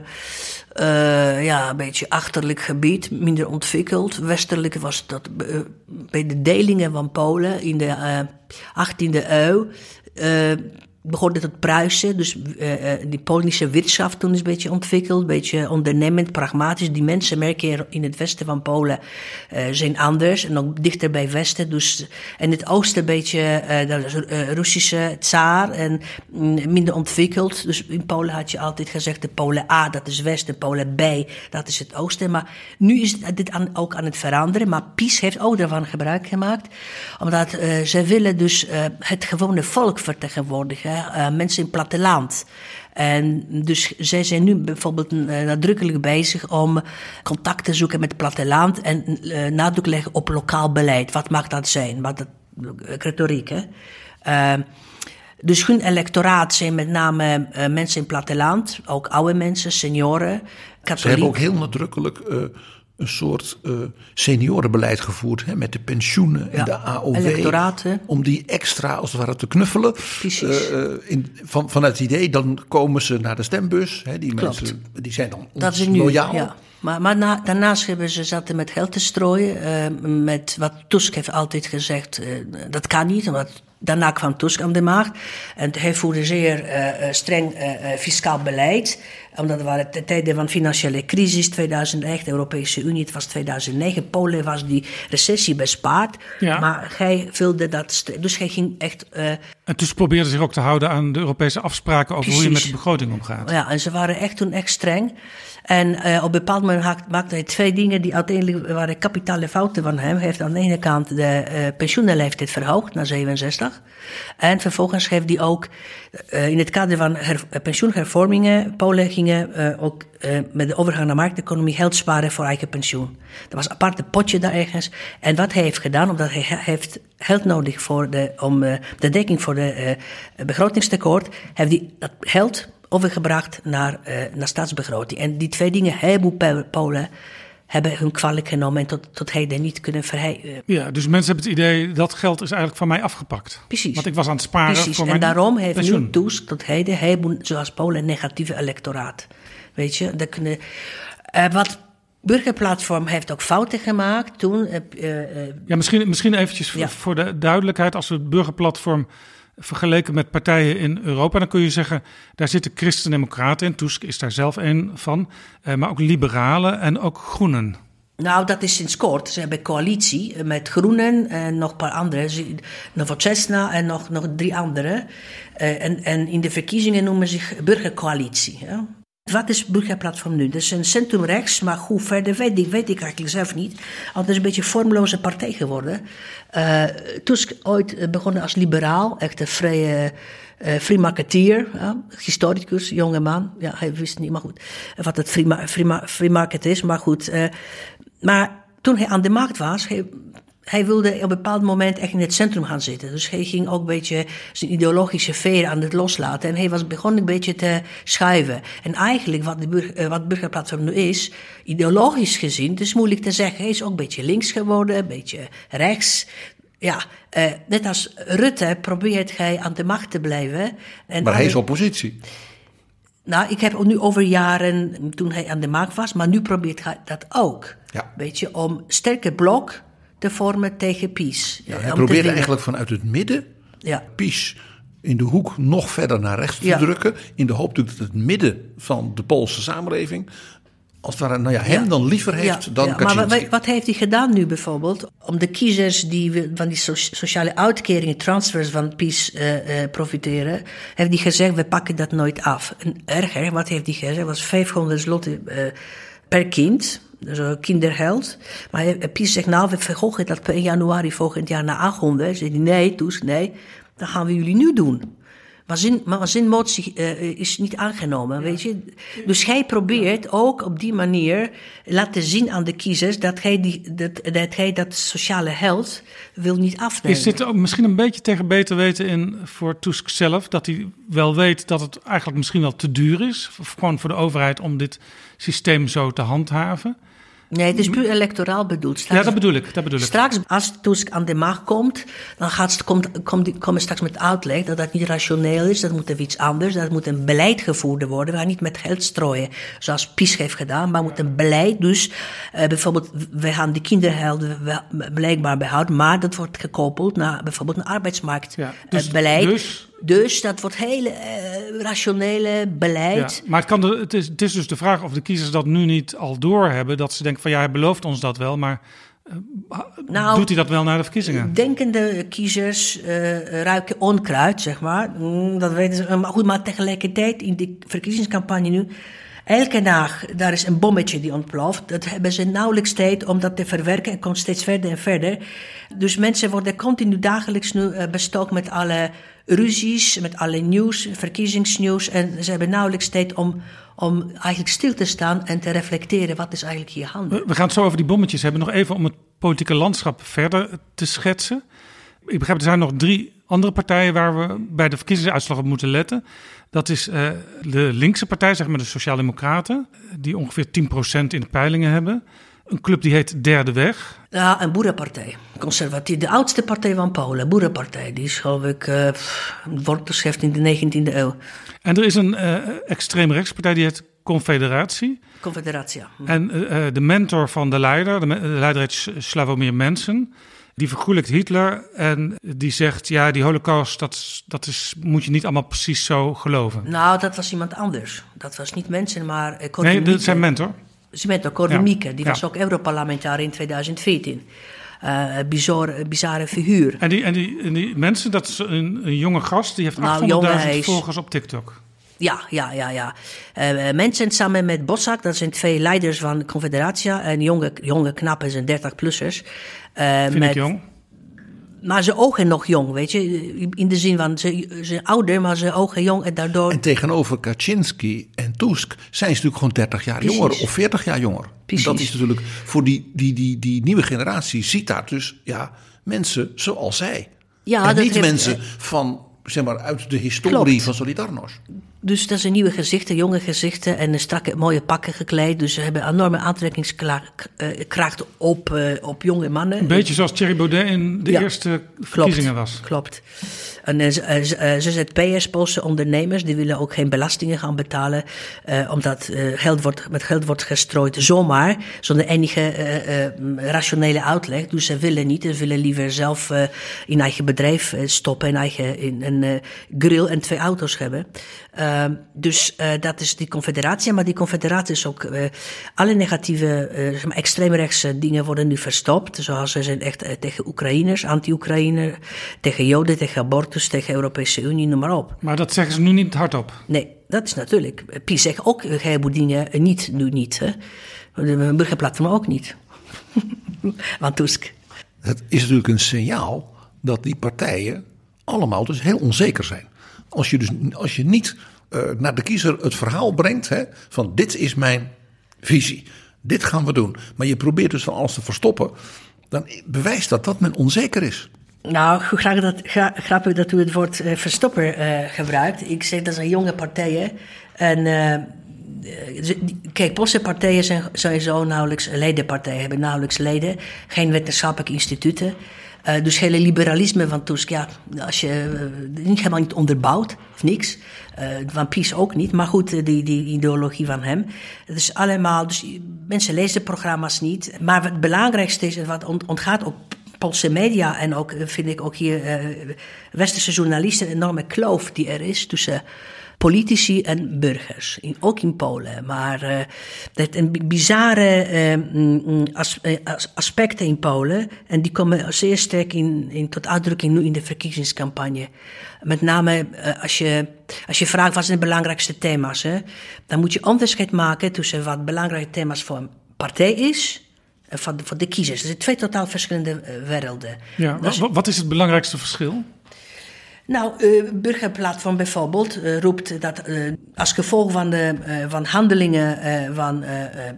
uh, ja, een beetje achterlijk gebied, minder ontwikkeld. Westelijk was dat uh, bij de delingen van Polen in de 18e eeuw begon het Pruisen, dus uh, die Polische wirtschaft toen is een beetje ontwikkeld, een beetje ondernemend, pragmatisch. Die mensen merken in het westen van Polen uh, zijn anders en ook dichter bij westen. Dus en het oosten een beetje uh, de Russische tsaar en mm, minder ontwikkeld. Dus in Polen had je altijd gezegd de Polen A, dat is westen, Polen B, dat is het oosten. Maar nu is dit ook aan het veranderen. Maar PiS heeft ook daarvan gebruik gemaakt, omdat ze willen dus het gewone volk vertegenwoordigen. Uh, mensen in het platteland. En dus zij zijn nu bijvoorbeeld uh, nadrukkelijk bezig om contact te zoeken met het platteland en uh, nadruk leggen op lokaal beleid. Wat mag dat zijn? Wat dat, retoriek, hè? dus hun electoraat zijn met name mensen in het platteland, ook oude mensen, senioren, katholiek. Ze hebben ook heel nadrukkelijk een soort uh, seniorenbeleid gevoerd hè, met de pensioenen ja, en de AOW. Om die extra als het ware te knuffelen. Precies. Uh, in, van, vanuit het idee, dan komen ze naar de stembus. Hè, die Klopt. mensen die zijn dan Dat is nu, loyaal. Ja. Maar, maar na, daarnaast hebben ze zaten met geld te strooien. Uh, met wat Tusk heeft altijd gezegd, dat kan niet. Omdat Daarna kwam Tusk aan de macht. En hij voerde zeer streng fiscaal beleid. Omdat waren de tijden van financiële crisis, 2008, de Europese Unie, het was 2009. Polen was die recessie bespaard. Ja. Maar hij vulde dat. Dus hij ging echt. en Tusk probeerde zich ook te houden aan de Europese afspraken over Precies. hoe je met de begroting omgaat. Ja, en ze waren echt toen echt streng. En uh, op een bepaald moment maakte hij twee dingen die uiteindelijk waren kapitale fouten van hem. Hij heeft aan de ene kant de uh, pensioenleeftijd verhoogd naar 67. En vervolgens heeft hij ook uh, in het kader van her, pensioenhervormingen, Polen gingen ook met de overgang naar markteconomie geld sparen voor eigen pensioen. Er was een aparte potje daar ergens. En wat hij heeft gedaan, omdat hij heeft geld nodig voor de, om de dekking voor de begrotingstekort, heeft hij dat geld overgebracht naar, naar staatsbegroting. En die twee dingen, heleboel Polen hebben hun kwalijk genomen en tot, tot heden niet kunnen verheffen. Ja, dus mensen hebben het idee dat geld is eigenlijk van mij afgepakt. Precies. Want ik was aan het sparen Precies. voor en mijn daarom heeft pensioen. nu Tusk tot heden, zoals Polen, een negatieve electoraat. Weet je, dat kunnen... Uh, wat Burgerplatform heeft ook fouten gemaakt toen. Uh, uh, ja, misschien, misschien eventjes ja. voor de duidelijkheid. Als we het Burgerplatform vergeleken met partijen in Europa, dan kun je zeggen, daar zitten christendemocraten in. Tusk is daar zelf een van. Uh, maar ook liberalen en ook groenen. Nou, dat is sinds kort. Ze hebben coalitie met Groenen en nog een paar andere. Novoczesna en nog, nog drie andere. Uh, en, en in de verkiezingen noemen ze zich burgercoalitie. Ja? Wat is Burgerplatform nu? Dat is een centrum rechts, maar hoe verder weet ik, weet ik eigenlijk zelf niet. Want het is een beetje een vormeloze partij geworden. Uh, Tusk ooit begonnen als liberaal, echt een vrije uh, free marketeer, ja, historicus, jonge man. Ja, hij wist niet, maar goed, wat het free, market is, maar goed. Maar toen hij aan de markt was, hij wilde op een bepaald moment echt in het centrum gaan zitten. Dus hij ging ook een beetje zijn ideologische veer aan het loslaten. En hij was begonnen een beetje te schuiven. En eigenlijk wat, de burger, wat Burgerplatform nu is, ideologisch gezien, het is moeilijk te zeggen. Hij is ook een beetje links geworden, een beetje rechts. Ja, uh, net als Rutte probeert hij aan de macht te blijven. En maar hij is oppositie. Nou, ik heb nu over jaren toen hij aan de macht was, maar nu probeert hij dat ook. Ja. Weet je, om sterke blok te vormen tegen PiS. Ja, hij probeert eigenlijk vanuit het midden ja. PiS in de hoek nog verder naar rechts te drukken. In de hoop dat het midden van de Poolse samenleving als het ware, nou ja, hem dan liever heeft ja, dan ja. Maar wat, wat, heeft hij gedaan nu bijvoorbeeld? Om de kiezers die van die sociale uitkeringen, transfers van PiS uh, uh, profiteren, heeft hij gezegd, we pakken dat nooit af. En erger, wat heeft hij gezegd, was 500 slotten uh, per kind, dus kindergeld. Maar PiS zegt, nou, we verhogen dat per januari volgend jaar naar 800. Zegt hij, nee, Toes, nee, dat gaan we jullie nu doen. Maar zijn, maar zijn motie uh, is niet aangenomen, weet je. Dus hij probeert ook op die manier laten zien aan de kiezers dat hij, die, dat, dat, hij dat sociale held wil niet afnemen. Is dit ook misschien een beetje tegen beter weten in voor Tusk zelf? Dat hij wel weet dat het eigenlijk misschien wel te duur is, gewoon voor de overheid om dit systeem zo te handhaven? Nee, het is puur electoraal bedoeld. Straks, ja, dat bedoel ik. Dat bedoel ik. Straks, als Tusk aan de macht komt, dan gaat, komt, komt, komen straks met uitleg dat dat niet rationeel is. Dat moet even iets anders. Dat moet een beleid gevoerd worden. We gaan niet met geld strooien, zoals PiS heeft gedaan. Maar moet een beleid. Dus uh, bijvoorbeeld, we gaan de kinderhelden blijkbaar behouden. Maar dat wordt gekoppeld naar bijvoorbeeld een arbeidsmarktbeleid. Ja, dus, dus dus dat wordt hele uh, rationele beleid. Ja, maar het, kan het, is, het is dus de vraag of de kiezers dat nu niet al doorhebben. Dat ze denken van ja, hij belooft ons dat wel, maar uh, nou, doet hij dat wel naar de verkiezingen? Denkende kiezers uh, ruiken onkruid, zeg maar. Mm, dat weten ze. Maar goed, maar tegelijkertijd in de verkiezingscampagne nu... Elke dag, daar is een bommetje die ontploft. Dat hebben ze nauwelijks tijd om dat te verwerken en komt steeds verder en verder. Dus mensen worden continu dagelijks nu bestookt met alle ruzies, met alle nieuws, verkiezingsnieuws. En ze hebben nauwelijks tijd om, om eigenlijk stil te staan en te reflecteren wat is eigenlijk hier handig. We gaan het zo over die bommetjes hebben. Nog even om het politieke landschap verder te schetsen. Ik begrijp, er zijn nog drie andere partijen waar we bij de verkiezingsuitslag op moeten letten. Dat is uh, de linkse partij, zeg maar de Sociaaldemocraten, die ongeveer 10% in de peilingen hebben. Een club die heet Derde Weg. Ja, een boerenpartij. Conservatief. De oudste partij van Polen, boerenpartij. Die is geloof ik uh, wortelschrift in de 19e eeuw. En er is een uh, extreemrechtspartij die heet Confederatie. Confederatie, ja. En uh, de mentor van de leider, de, de leider heet Slavomir Mensen. Die vergoelijkt Hitler en die zegt: ja, die Holocaust, dat, dat is, moet je niet allemaal precies zo geloven. Nou, dat was iemand anders. Dat was niet mensen, maar. nee, dat zijn mentor. Corvin-Mikke, ja. die was ook Europarlementariër in 2014. Uh, bizarre, bizarre figuur. En die, en, die, en die mensen, dat is een, een jonge gast, die heeft nou, 800.000 volgers op TikTok. Ja, ja, ja, ja. Uh, mensen samen met Bossak, dat zijn twee leiders van Confederatia. En jonge, jonge knappen zijn 30-plussers. Uh, Vind met, ik jong? maar ze ogen nog jong, weet je. In de zin van, ze zijn ouder, maar ze ogen jong en daardoor... En tegenover Kaczynski en Tusk zijn ze natuurlijk gewoon 30 jaar jonger of 40 jaar jonger. Precies. Dat is natuurlijk voor die, die, die, die nieuwe generatie, ziet daar dus ja, mensen zoals zij. Ja, en dat niet mensen van, zeg maar, uit de historie van Solidarność. Dus dat zijn nieuwe gezichten, jonge gezichten en strakke mooie pakken gekleed. Dus ze hebben enorme aantrekkingskracht op, uh, op jonge mannen. Een beetje zoals Thierry Baudet in de eerste verkiezingen was. Klopt. En uh, ZZP'ers, Poolse ondernemers, die willen ook geen belastingen gaan betalen. Uh, omdat uh, geld wordt, met geld wordt gestrooid zomaar, zonder enige rationele uitleg. Dus ze willen niet, ze willen liever zelf in eigen bedrijf stoppen, in eigen in, een grill en twee auto's hebben. Uh, dus uh, dat is die confederatie. Maar die confederatie is ook. Uh, alle negatieve, zeg maar extreemrechtse dingen worden nu verstopt. Zoals ze zijn echt tegen Oekraïners, anti-Oekraïner, tegen Joden, tegen abortus, tegen Europese Unie, noem maar op. Maar dat zeggen ze nu niet hardop. Nee, dat is natuurlijk. PiS zegt ook een heleboel dingen niet, nu niet. Hè. De burgerplatform ook niet. <laughs> Want Tusk. Het is natuurlijk een signaal dat die partijen allemaal dus heel onzeker zijn. Als je, dus, als je niet uh, naar de kiezer het verhaal brengt hè, van dit is mijn visie, dit gaan we doen. Maar je probeert dus van alles te verstoppen, dan bewijst dat dat men onzeker is. Nou, graag dat, gra, grappig dat u het woord uh, verstopper uh, gebruikt. Ik zeg dat zijn jonge partijen. En kijk, partijen zijn sowieso nauwelijks ledenpartijen, hebben nauwelijks leden, geen wetenschappelijke instituten. Uh, dus hele liberalisme van Tusk, ja, als je uh, niet helemaal niet onderbouwt, of niks. Uh, van PiS ook niet, maar goed, die, die ideologie van hem. Het is allemaal, dus mensen lezen programma's niet. Maar het belangrijkste is, wat ontgaat op Poolse media en ook, vind ik ook hier, westerse journalisten, een enorme kloof die er is tussen politici en burgers, in, ook in Polen. Maar uh, dat een bizarre uh, as, aspecten in Polen. En die komen zeer sterk in, in, tot uitdrukking nu in de verkiezingscampagne. Met name uh, als, je, als je vraagt wat zijn de belangrijkste thema's, hè, dan moet je onderscheid maken tussen wat belangrijke thema's voor een partij is van de, voor de kiezers. Dat zijn twee totaal verschillende werelden. Ja, wat is het belangrijkste verschil? Nou, uh, Burgerplatform bijvoorbeeld uh, roept dat uh, als gevolg van, de, van handelingen van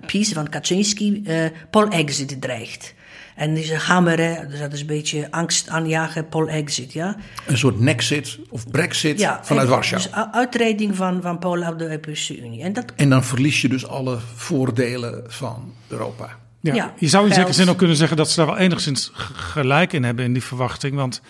PiS, van Kaczynski, Pol-exit dreigt. En die ze hameren, dus dat is een beetje angst aanjagen, Pol-exit, ja. Een soort nexit of brexit ja, vanuit Warschau. Dus uitreding van, van Polen uit de Europese Unie. En, dat... en dan verlies je dus alle voordelen van Europa. Ja, ja je zou in zekere zin ook kunnen zeggen dat ze daar wel enigszins gelijk in hebben in die verwachting. Want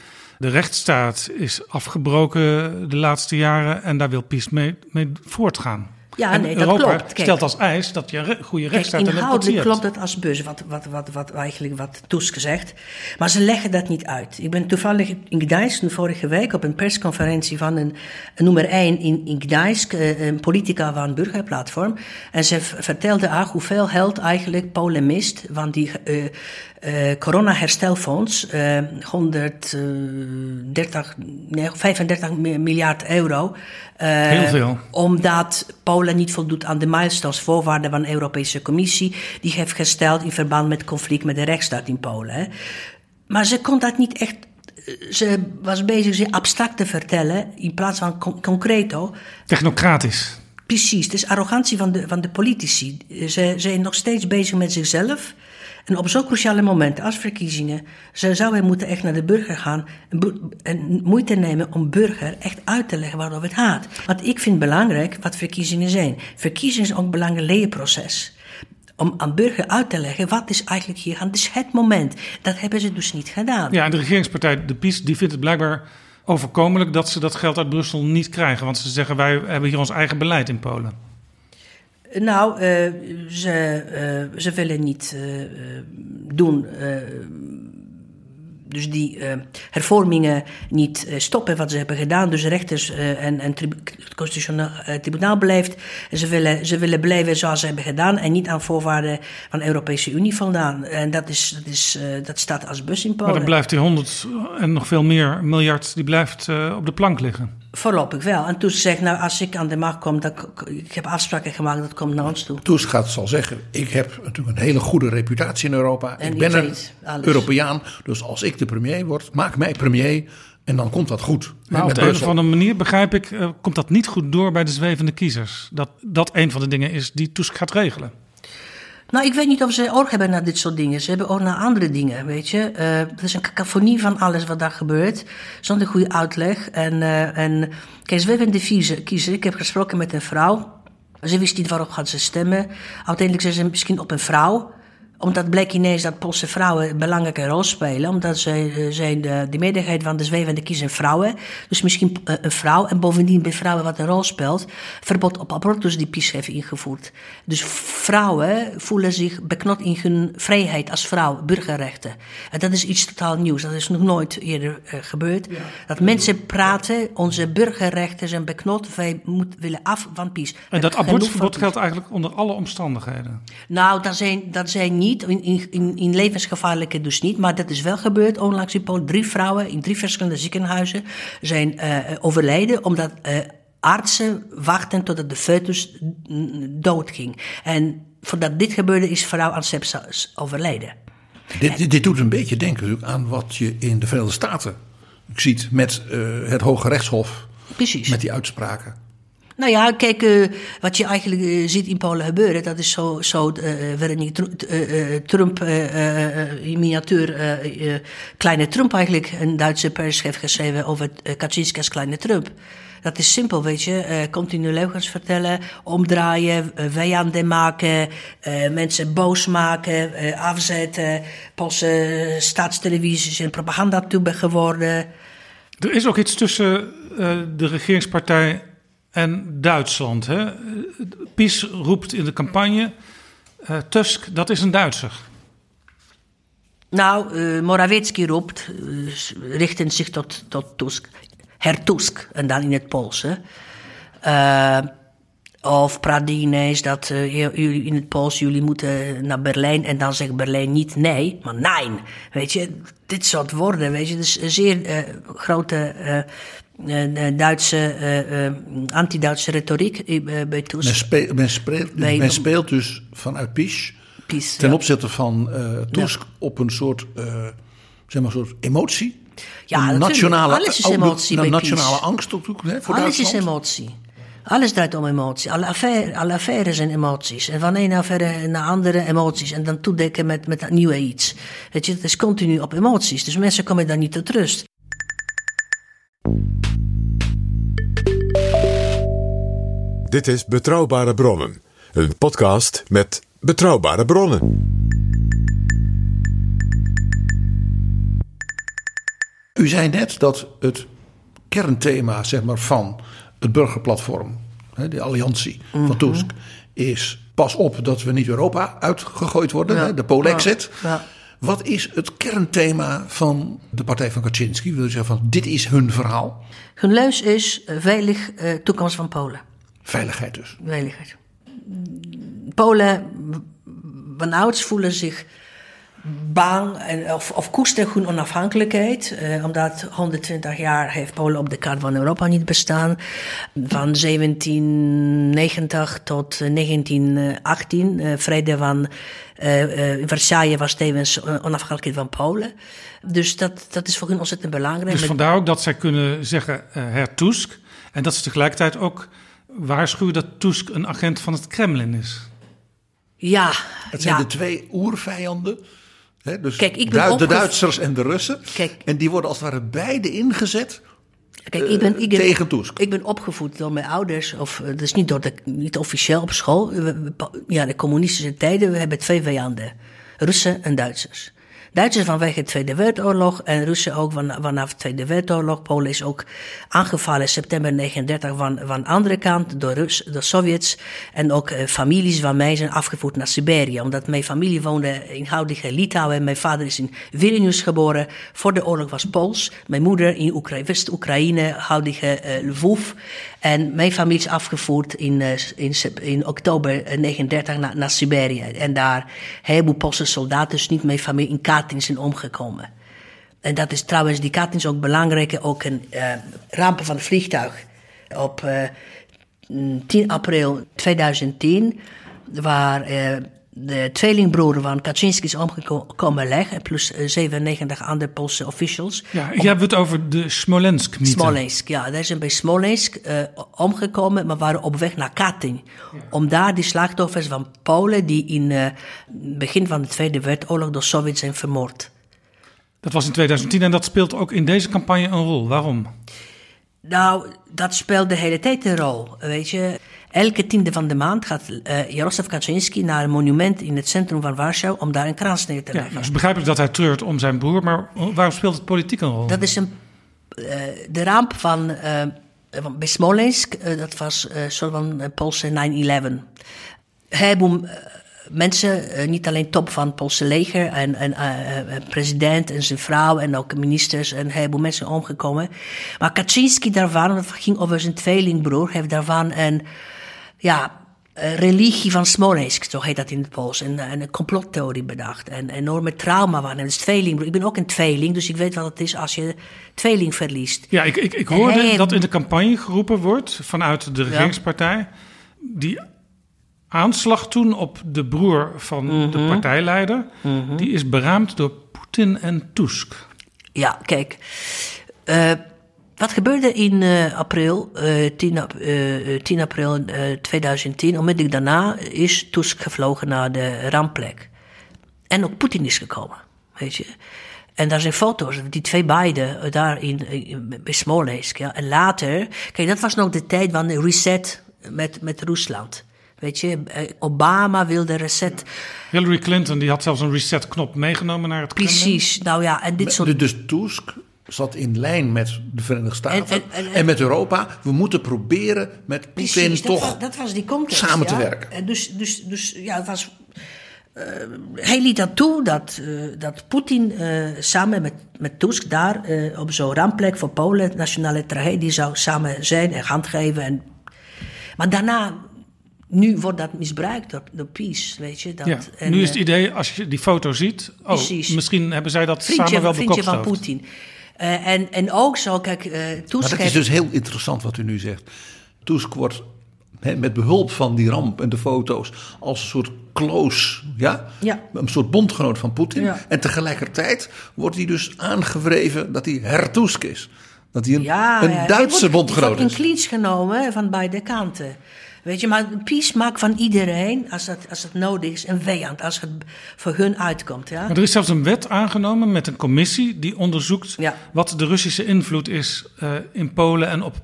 de rechtsstaat is afgebroken de laatste jaren en daar wil PiS mee, mee voortgaan. Ja, en nee, Europa dat klopt. Kijk, stelt als eis dat je een goede rechtsstaat en inhoudelijk klopt het als bus, wat, wat, wat, wat, eigenlijk wat Tusk zegt. Maar ze leggen dat niet uit. Ik ben toevallig in Gdańsk vorige week op een persconferentie van een, een nummer 1 in, in Gdańsk, eh, een politica van Burgerplatform. En ze vertelde ook hoeveel geld eigenlijk Polen mist, want die uh, uh, corona-herstelfonds, uh, 130, nee, 35 miljard euro. Uh, Heel veel. Omdat Polen niet voldoet aan de milestones, voorwaarden van de Europese Commissie. Die heeft gesteld in verband met conflict met de rechtsstaat in Polen. Hè. Maar ze kon dat niet echt ze was bezig ze abstract te vertellen in plaats van con concreto. Technocratisch. Precies, het is arrogantie van de, van de politici. Ze zijn nog steeds bezig met zichzelf. En op zo'n cruciale momenten als verkiezingen zou hij moeten echt naar de burger gaan en moeite nemen om burger echt uit te leggen waarover het gaat. Want ik vind belangrijk wat verkiezingen zijn. Verkiezingen is ook een belangrijk leerproces. Om aan burger uit te leggen wat is eigenlijk hier aan. Het is het moment. Dat hebben ze dus niet gedaan. Ja, en de regeringspartij, de PiS, die vindt het blijkbaar overkomelijk dat ze dat geld uit Brussel niet krijgen. Want ze zeggen wij hebben hier ons eigen beleid in Polen. Nou, uh, ze, uh, ze willen niet uh, doen dus die uh, hervormingen niet uh, stoppen wat ze hebben gedaan. Dus rechters uh, en, en het constitutioneel tribunaal blijft. En ze willen, ze willen blijven zoals ze hebben gedaan en niet aan voorwaarden van de Europese Unie voldaan. En dat, is, dat, is, dat staat als bus in Polen. Maar dan blijft die 100 en nog veel meer miljard, die blijft op de plank liggen. Voorlopig wel. En toen zegt, nou, als ik aan de macht kom, dan, ik heb afspraken gemaakt, dat komt naar ons toe. Tusk gaat zal zeggen, ik heb natuurlijk een hele goede reputatie in Europa. En ik ben een Europeaan, dus als ik de premier word, maak mij premier en dan komt dat goed. Maar op de een of andere manier, begrijp ik, uh, komt dat niet goed door bij de zwevende kiezers. Dat dat een van de dingen is die Tusk gaat regelen. Nou, ik weet niet of ze oor hebben naar dit soort dingen. Ze hebben oor naar andere dingen, weet je. Uh, er is een cacophonie van alles wat daar gebeurt. Zonder goede uitleg. En, uh, en kijk, ze de kiezer. Ik heb gesproken met een vrouw. Ze wist niet waarop gaat ze stemmen. Uiteindelijk zei ze misschien op een vrouw omdat bleek ineens dat Poolse vrouwen een belangrijke rol spelen. Omdat ze zijn de, de meerderheid van de zwevende kiezen vrouwen. Dus misschien een vrouw. En bovendien bij vrouwen wat een rol speelt. Verbod op abortus die PiS heeft ingevoerd. Dus vrouwen voelen zich beknot in hun vrijheid als vrouw, burgerrechten. En dat is iets totaal nieuws. Dat is nog nooit eerder gebeurd. Dat mensen praten, onze burgerrechten zijn beknot. Wij moeten willen af van PiS. En dat abortusverbod geldt eigenlijk onder alle omstandigheden? Nou, dat zijn, dat zijn niet, in, in, in levensgevaarlijke dus niet, maar dat is wel gebeurd onlangs in Polen. Drie vrouwen in drie verschillende ziekenhuizen zijn uh, overleden omdat uh, artsen wachten totdat de foetus doodging. En voordat dit gebeurde is vrouw aan sepsis overleden. Dit, dit, dit, doet een beetje denken aan wat je in de Verenigde Staten ziet met uh, het Hoge Rechtshof. Precies. Met die uitspraken. Nou ja, kijk, uh, wat je eigenlijk uh, ziet in Polen gebeuren, dat is zo, zo uh, Trump in miniatuur, kleine Trump eigenlijk, een Duitse pers heeft geschreven over Kaczynski als kleine Trump. Dat is simpel, weet je. continu leugens vertellen, omdraaien, vijanden maken, mensen boos maken, afzetten. Poolse staatstelevisie en propagandatube geworden. Er is ook iets tussen de regeringspartij en Duitsland. Hè? PiS roept in de campagne: uh, Tusk, dat is een Duitser. Nou, uh, Morawiecki roept, uh, richtend zich tot, tot Tusk, Herr Tusk, en dan in het Pools. of Pradine is dat jullie in het Pools, jullie moeten naar Berlijn. En dan zegt Berlijn niet nee, maar nein. Weet je, dit soort woorden, weet je. Dus een zeer grote Duitse, uh, anti-Duitse retoriek bij Tusk. Men, speel, men, speelt, bij, men speelt dus vanuit PiS, ten ja. opzichte van Tusk ja. op een soort, zeg maar, soort emotie. Ja, een nationale, alles is emotie bij nationale PiS. angst ook, hè, voor Alles Duitsland. is emotie. Alles draait om emotie. Alle, affaire, alle affaires zijn emoties. En van een affaire naar andere emoties. En dan toedekken met, met nieuwe iets. Weet je, het is continu op emoties. Dus mensen komen daar niet tot rust. Dit is Betrouwbare Bronnen, een podcast met betrouwbare bronnen. U zei net dat het kernthema zeg maar, van het burgerplatform, de alliantie mm -hmm. van Tusk, is pas op dat we niet Europa uitgegooid worden, ja. de Polexit. Ja. Ja. Wat is het kernthema van de partij van Kaczynski? Wil je zeggen van dit is hun verhaal? Hun leus is veilig uh, toekomst van Polen. Veiligheid dus. Veiligheid. Polen van ouds voelen zich bang en, of, of koesteren hun onafhankelijkheid. Uh, omdat 120 jaar heeft Polen op de kaart van Europa niet bestaan. Van 1790 tot 1918. Uh, vrede van uh, Versailles was tevens onafhankelijkheid van Polen. Dus dat, dat is voor hun ontzettend belangrijk. Dus vandaar ook dat zij kunnen zeggen Herr Tusk. En dat ze tegelijkertijd ook waarschuwen dat Tusk een agent van het Kremlin is. Ja. Het zijn ja. de twee oervijanden. Hè, dus Kijk, ik ben de opgev... Duitsers en de Russen. Kijk, en die worden als het ware beide ingezet Kijk, ik ben, ik ben, tegen Tusk. Ik ben opgevoed door mijn ouders, of dat is niet, door de, niet officieel op school. Ja, de communistische tijden, we hebben twee vijanden: Russen en Duitsers. Duitsers vanwege de Tweede Wereldoorlog en Russen ook van, vanaf de Tweede Wereldoorlog. Polen is ook aangevallen in september 1939 van, van de andere kant door, Rus, door Sovjets. En ook uh, families van mij zijn afgevoerd naar Siberië. Omdat mijn familie woonde in huidige Litouwen. Mijn vader is in Vilnius geboren. Voor de oorlog was Pools. Mijn moeder in Oekra West-Oekraïne, huidige uh, Lvov. En mijn familie is afgevoerd in, in, oktober 1939 naar, naar Siberië. En daar een heleboel Poolse soldaten, dus niet mijn familie, in Katyn zijn omgekomen. En dat is trouwens, die Katyn is ook belangrijk, ook een uh, rampen van het vliegtuig. Op uh, 10 april 2010, waar uh, de tweelingbroer van Kaczynski is omgekomen leggen, plus 97 andere Poolse officials. Ja, je hebt het over de Smolensk-mythe. Smolensk, ja. Daar zijn bij Smolensk uh, omgekomen, maar waren op weg naar Katyn. Ja. Om daar die slachtoffers van Polen, die in het uh, begin van de Tweede Wereldoorlog door Sovjet zijn vermoord. Dat was in 2010 en dat speelt ook in deze campagne een rol. Waarom? Nou, dat speelt de hele tijd een rol, weet je. Elke tiende van de maand gaat uh, Jaroslav Kaczynski naar een monument in het centrum van Warschau om daar een krans neer te Ja, leggen. nou is begrijpelijk dat hij treurt om zijn broer, maar waarom speelt het politiek een rol? Dat is een, uh, de ramp van, uh, van bij Smolensk, uh, dat was een soort van Poolse 9-11. Hij mensen, niet alleen top van het Poolse leger en, en president en zijn vrouw en ook ministers en een heleboel mensen omgekomen. Maar Kaczynski daarvan, dat ging over zijn tweelingbroer, heeft daarvan een, ja, religie van Smolensk, zo heet dat in het Pools. En, en een complottheorie bedacht. En enorme trauma van hem. Dus tweeling. Ik ben ook een tweeling, dus ik weet wat het is als je tweeling verliest. Ja, ik, ik, ik hoorde dat in de campagne geroepen wordt vanuit de regeringspartij. Ja. Die aanslag toen op de broer van mm -hmm. de partijleider, mm -hmm. die is beraamd door Poetin en Tusk. Ja, kijk. Uh, wat gebeurde in uh, april, uh, 10, uh, 10, april 2010? Onmiddellijk daarna is Tusk gevlogen naar de rampplek. En ook Poetin is gekomen, weet je. En daar zijn foto's, die twee beiden daar in, Smolensk. Ja. En later, kijk, dat was nog de tijd van de reset met, met Rusland. Weet je, Obama wilde reset. Hillary Clinton die had zelfs een reset-knop meegenomen naar het Kremlin. Precies, nou ja, en dit soort. Dus Tusk zat in lijn met de Verenigde Staten en, en, en, en met Europa. We moeten proberen met Poetin toch dat was, dat was die context, samen ja? te werken. En dus, dus, dus ja, het was. Uh, hij liet dat toe dat, uh, dat Poetin uh, samen met, met Tusk daar op zo'n rampplek voor Polen, nationale tragedie, zou samen zijn en hand geven. En... Maar daarna nu wordt dat misbruikt door, door Peace, weet je. Dat, ja, en, nu is het idee, als je die foto ziet... Oh, precies. misschien hebben zij dat vriendje, samen wel vriendje van bekokstoofd. Poetin. Uh, en, en ook zo, kijk, uh, Tusk... Maar dat is dus heel interessant wat u nu zegt. Tusk wordt he, met behulp van die ramp en de foto's... als een soort close, ja? ja. Een soort bondgenoot van Poetin. Ja. En tegelijkertijd wordt hij dus aangewreven dat hij hertusk is. Dat hij een, ja, een ja. Duitse wordt, bondgenoot is. is. een clinch genomen van beide kanten. Weet je, maar peace maakt van iedereen, als dat, als dat nodig is, een vijand. Als het voor hun uitkomt. Ja? Maar er is zelfs een wet aangenomen met een commissie die onderzoekt ja. wat de Russische invloed is uh, in Polen en op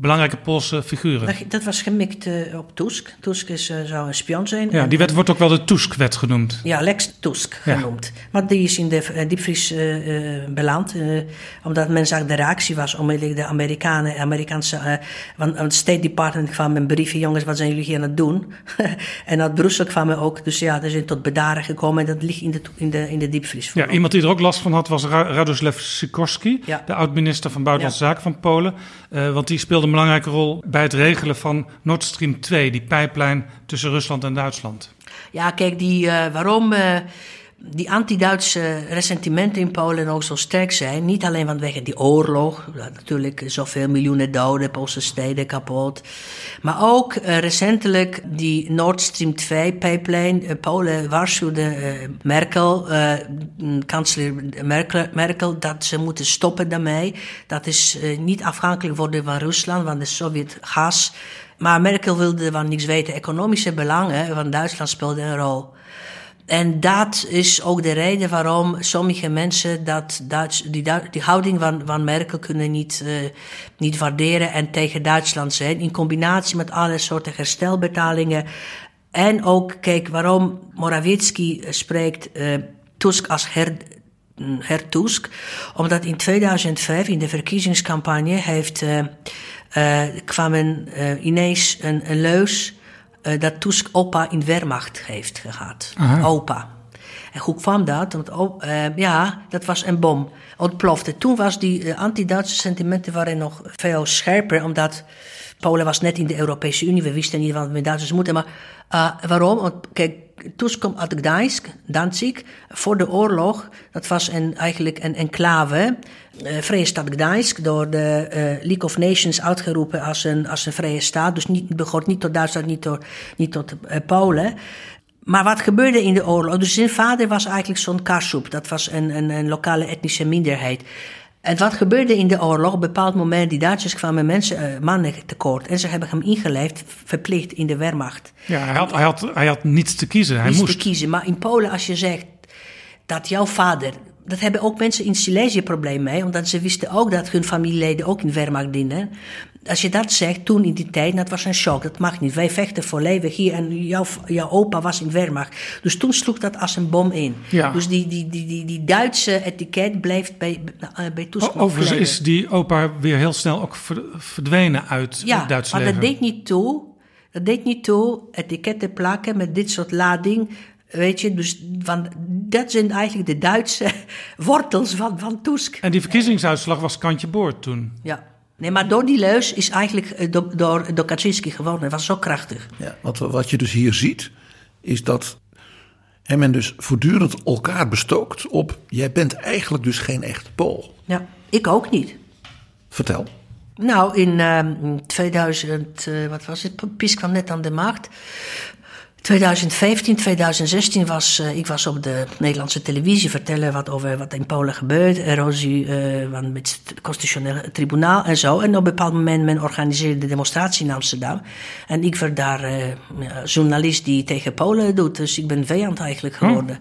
belangrijke Poolse figuren. Dat, dat was gemikt uh, op Tusk. Tusk is, uh, zou een spion zijn. Ja, en, die wet wordt ook wel de Tusk-wet genoemd. Ja, Lex Tusk ja. genoemd. Maar die is in de diepvries uh, beland. omdat men zag de reactie was onmiddellijk de Amerikanen, Amerikaanse... want het State Department kwam met brieven, jongens, wat zijn jullie hier aan het doen? <laughs> en uit Brussel kwamen ook, dus ja, er zijn tot bedaren gekomen. En dat ligt in de, in de, in de diepvries. Ja, iemand die er ook last van had was Radoslav Sikorski, ja. de oud-minister van Buitenlandse ja. Zaken van Polen. Want die speelde een belangrijke rol bij het regelen van Nord Stream 2, die pijplijn tussen Rusland en Duitsland. Ja, kijk, die, uh, waarom uh, die anti-Duitse ressentimenten in Polen ook zo sterk zijn, niet alleen vanwege die oorlog, natuurlijk zoveel miljoenen doden, Poolse steden kapot, maar ook uh, recentelijk die Nord Stream 2 pijplijn. Polen waarschuwde Merkel, kanselier Merkel, Merkel, dat ze moeten stoppen daarmee. Dat is niet afhankelijk worden van Rusland, van de Sovjet-gas. Maar Merkel wilde van niks weten. Economische belangen van Duitsland speelden een rol. En dat is ook de reden waarom sommige mensen dat Duits, die, die houding van, van Merkel kunnen niet, uh, niet waarderen en tegen Duitsland zijn. In combinatie met alle soorten herstelbetalingen. En ook, kijk, waarom Morawiecki spreekt uh, Tusk als her, her Tusk. Omdat in 2005 in de verkiezingscampagne heeft... Uh, kwamen uh, ineens een, een leus uh, dat Tusk opa in Wehrmacht heeft gehad. Aha. Opa. En hoe kwam dat? Want oh, ja, dat was een bom. Ontplofte. Toen was die anti-Duitse sentimenten waren nog veel scherper, omdat Polen was net in de Europese Unie. We wisten niet wat met Duitsers moeten. Maar waarom? Want kijk, Tusk komt uit Gdańsk, Danzig. Voor de oorlog, dat was een, eigenlijk een enclave. Uh, vrije stad Gdańsk, door de uh, League of Nations uitgeroepen als een, als een vrije staat. Dus niet, behoort niet tot Duitsland, niet, door, niet tot uh, Polen. Maar wat gebeurde in de oorlog? Dus zijn vader was eigenlijk zo'n Kashub. Dat was een, een, een lokale etnische minderheid. En wat gebeurde in de oorlog? Op een bepaald moment, die Duitsers kwamen mensen, uh, mannen tekort. En ze hebben hem ingelijfd, verplicht in de Wehrmacht. Ja, hij had, hij had, hij had niets te kiezen. Hij niets moest. te kiezen. Maar in Polen, als je zegt, dat jouw vader. Dat hebben ook mensen in Silesië probleem mee, omdat ze wisten ook dat hun familieleden ook in Wehrmacht dienen. Als je dat zegt, toen in die tijd, dat was een shock. Dat mag niet. Wij vechten voor leven hier en jouw, jouw opa was in Wehrmacht. Dus toen sloeg dat als een bom in. Ja. Dus die, die, die, die, die Duitse etiket blijft bij, uh, bij Overigens kleven. is die opa weer heel snel ook ver- verdwenen uit Ja, het Duitse maar dat deed niet toe. Dat deed niet toe etiketten plakken met dit soort lading. Weet je, dus van, dat zijn eigenlijk de Duitse <laughs> wortels van, van Tusk. En die verkiezingsuitslag was kantje boord toen. Ja. Nee, maar door die leus is eigenlijk eh, door, door, door Kaczynski gewonnen. Dat was zo krachtig. Ja, wat, wat je dus hier ziet, is dat hè, men dus voortdurend elkaar bestookt op... jij bent eigenlijk dus geen echte Pool. Ja, ik ook niet. Vertel. Nou, in ehm, 2000, eh, wat was het? Pies kwam net aan de macht. 2015, 2016 was eh, ik was op de Nederlandse televisie vertellen wat over wat in Polen gebeurt, erosie eh, van met het constitutionele tribunaal en zo. En op een bepaald moment men organiseerde de demonstratie in Amsterdam. En ik werd daar eh, journalist die tegen Polen doet, dus ik ben vijand eigenlijk geworden.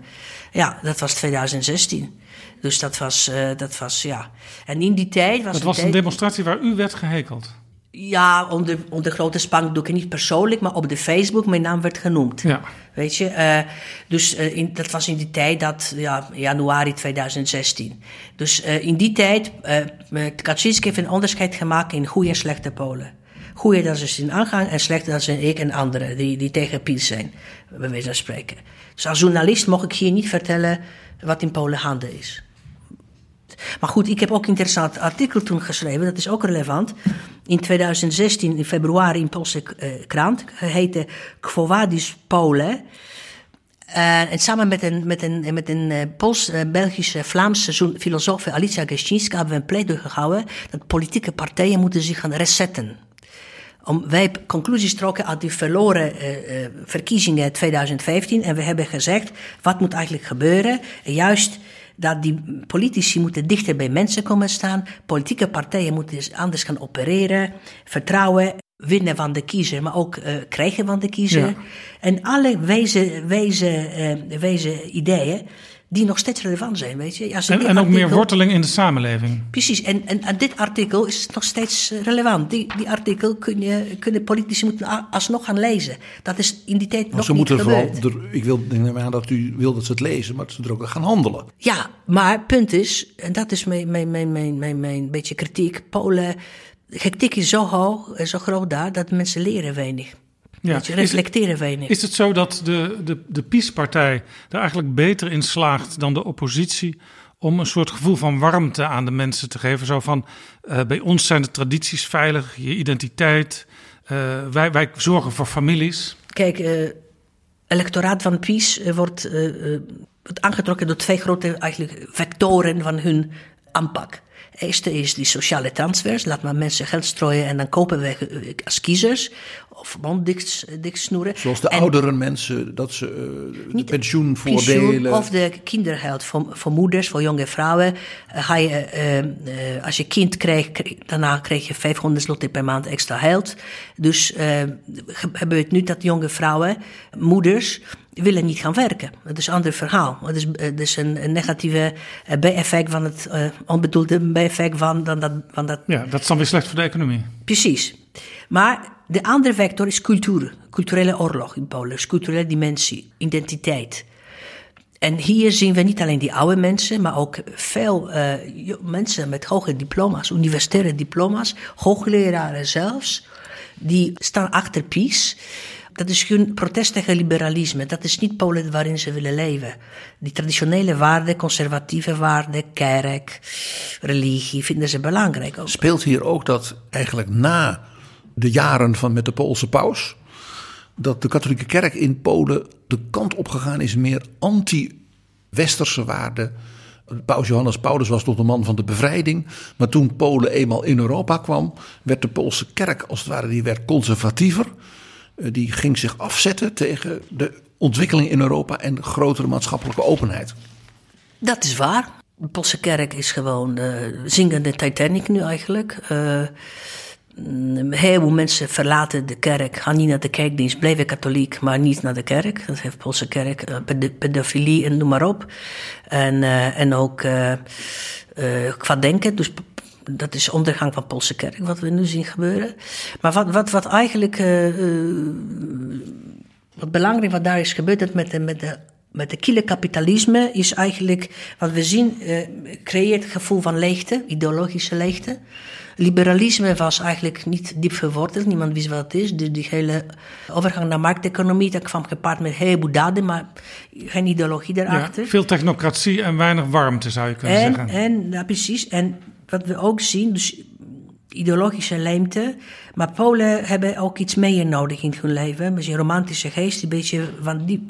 Ja, dat was 2016. Dus dat was, eh, dat was ja. En in die tijd was Het was een tijd- demonstratie waar u werd gehekeld. Ja, onder, onder grote spandoeken, niet persoonlijk, maar op de Facebook, mijn naam werd genoemd. Ja. Weet je, eh, dus eh, in, dat was in die tijd, dat, ja, januari 2016. Dus eh, in die tijd, uh, Kaczynski heeft een onderscheid gemaakt in goede en slechte Polen. Goede, dat is in aangang, en slechte, dat zijn ik en anderen, die, die tegen Pies zijn, bij wijze van spreken. Dus als journalist mocht ik hier niet vertellen wat in Polen handen is. Maar goed, ik heb ook een interessant artikel toen geschreven, dat is ook relevant. In 2016, in februari, in Poolse uh, krant, heette Quo Polen. Uh, en samen met een, met een, met een uh, Pools-Belgische, Vlaamse filosoof, Alicia Gestinska, hebben we een pleidooi gehouden dat politieke partijen moeten zich gaan resetten. Om, wij conclusies trokken uit die verloren uh, verkiezingen 2015 en we hebben gezegd, wat moet eigenlijk gebeuren? En juist dat die politici moeten dichter bij mensen komen staan, politieke partijen moeten anders gaan opereren, vertrouwen, winnen van de kiezer, maar ook uh, krijgen van de kiezer. Ja. En alle wijze, wijze, uh, wijze ideeën die nog steeds relevant zijn, weet je. Als en, en ook artikel, meer worteling in de samenleving. Precies, en, en, en, dit artikel is nog steeds relevant. Die, die artikel kun je, kunnen politici moeten alsnog gaan lezen. Dat is in die tijd maar nog ze niet moeten gebeurd. Vooral, ik wil aan dat u wil dat ze het lezen, maar dat ze er ook gaan handelen. Ja, maar punt is, en dat is mijn, mijn, mijn, mijn, mijn, mijn beetje kritiek, Polen, hectiek is zo hoog en zo groot daar, dat mensen leren weinig. Ja. Je reflecteren is, weinig. Is het zo dat de, de, de PiS-partij er eigenlijk beter in slaagt dan de oppositie om een soort gevoel van warmte aan de mensen te geven? Zo van, uh, bij ons zijn de tradities veilig, je identiteit, uh, wij, wij zorgen voor families. Kijk, uh, electoraat van PiS wordt, wordt aangetrokken door twee grote eigenlijk, vectoren van hun aanpak. Eerste is die sociale transfers. Laat maar mensen geld strooien en dan kopen we als kiezers. Of mond dicht, dicht snoeren. Zoals de en oudere mensen, dat ze uh, de pensioenvoordelen... Pensioen of de kindergeld voor, voor moeders, voor jonge vrouwen. Uh, ga je, uh, als je kind krijgt, daarna krijg je 500 zloty per maand extra geld. Dus gebeurt nu dat jonge vrouwen, moeders willen niet gaan werken. Dat is een ander verhaal. Het is, het is een, een negatieve bijeffect van het uh, onbedoelde bijeffect van, dan dat, van dat. Ja, dat is dan weer slecht voor de economie. Precies. Maar de andere vector is cultuur. Culturele oorlog in Polen. Dus culturele dimensie, identiteit. En hier zien we niet alleen die oude mensen, maar ook veel uh, mensen met hoge diploma's, universitaire diploma's, hoogleraren zelfs, die staan achter PiS. Dat is hun protest tegen liberalisme. Dat is niet Polen waarin ze willen leven. Die traditionele waarden, conservatieve waarden, kerk, religie, vinden ze belangrijk. Ook. Speelt hier ook dat eigenlijk na de jaren van met de Poolse paus, dat de katholieke kerk in Polen de kant opgegaan is meer anti-westerse waarden. Paus Johannes Paulus was tot een man van de bevrijding. Maar toen Polen eenmaal in Europa kwam, werd de Poolse kerk als het ware die werd conservatiever. Die ging zich afzetten tegen de ontwikkeling in Europa en grotere maatschappelijke openheid. Dat is waar. Poolse kerk is gewoon de zingende Titanic nu eigenlijk. Uh, een heleboel mensen verlaten de kerk, gaan niet naar de kerkdienst, blijven katholiek, maar niet naar de kerk. Dat heeft Poolse kerk, pedofilie en noem maar op. En, en ook qua denken, dus dat is ondergang van Poolse kerk, wat we nu zien gebeuren. Maar wat, wat, wat eigenlijk, wat belangrijk wat daar is gebeurd, dat met de, met de met de kiele kapitalisme is eigenlijk, wat we zien, creëert het gevoel van leegte, ideologische leegte. Liberalisme was eigenlijk niet diep verworteld. Niemand wist wat het is. Dus die hele overgang naar markteconomie, dat kwam gepaard met heel heleboel daden, maar geen ideologie daarachter. Ja, veel technocratie en weinig warmte, zou je kunnen en, zeggen. En, ja, precies. En wat we ook zien, dus ideologische leemte. Maar Polen hebben ook iets meer nodig in hun leven. Met een romantische geest. Een beetje, van die,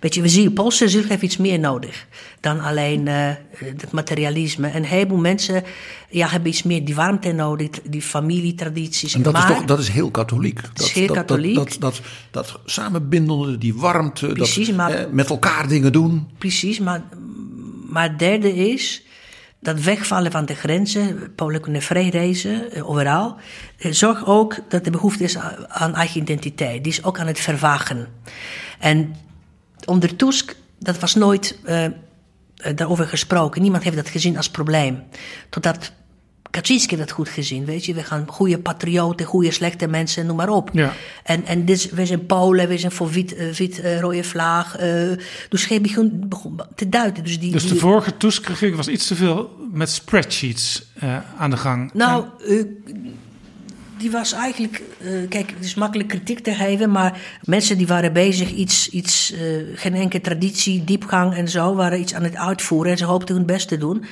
beetje, we zien, Poolse ziel heeft iets meer nodig dan alleen uh, het materialisme. En een heleboel mensen ja, hebben iets meer die warmte nodig, die familietradities. En dat, maar, is, toch, dat is heel katholiek. Dat, is heel dat, katholiek. Dat, dat, dat, dat, samenbindende, die warmte, Precies, dat maar, eh, met elkaar dingen doen. Precies, maar, maar het derde is dat wegvallen van de grenzen, Polen kunnen vrij reizen, eh, overal. Eh, zorg ook dat de behoefte is aan eigen identiteit. Die is ook aan het vervagen. En onder Tusk, dat was nooit uh, daarover gesproken. Niemand heeft dat gezien als probleem. Totdat Kaczynski dat goed gezien, weet je. We gaan goede patrioten, goede slechte mensen, noem maar op. Ja. En, en dit, we zijn Polen, we zijn voor wit, uh, wit uh, rode vlaag. Uh, dus hij begon, begon te duiden. Dus, die, dus de die, vorige Tusk was iets te veel met spreadsheets aan de gang. Nou, die was eigenlijk... kijk, het is makkelijk kritiek te geven, maar mensen die waren bezig iets... iets geen enkele traditie, diepgang en zo, waren iets aan het uitvoeren. En ze hoopten hun best te doen.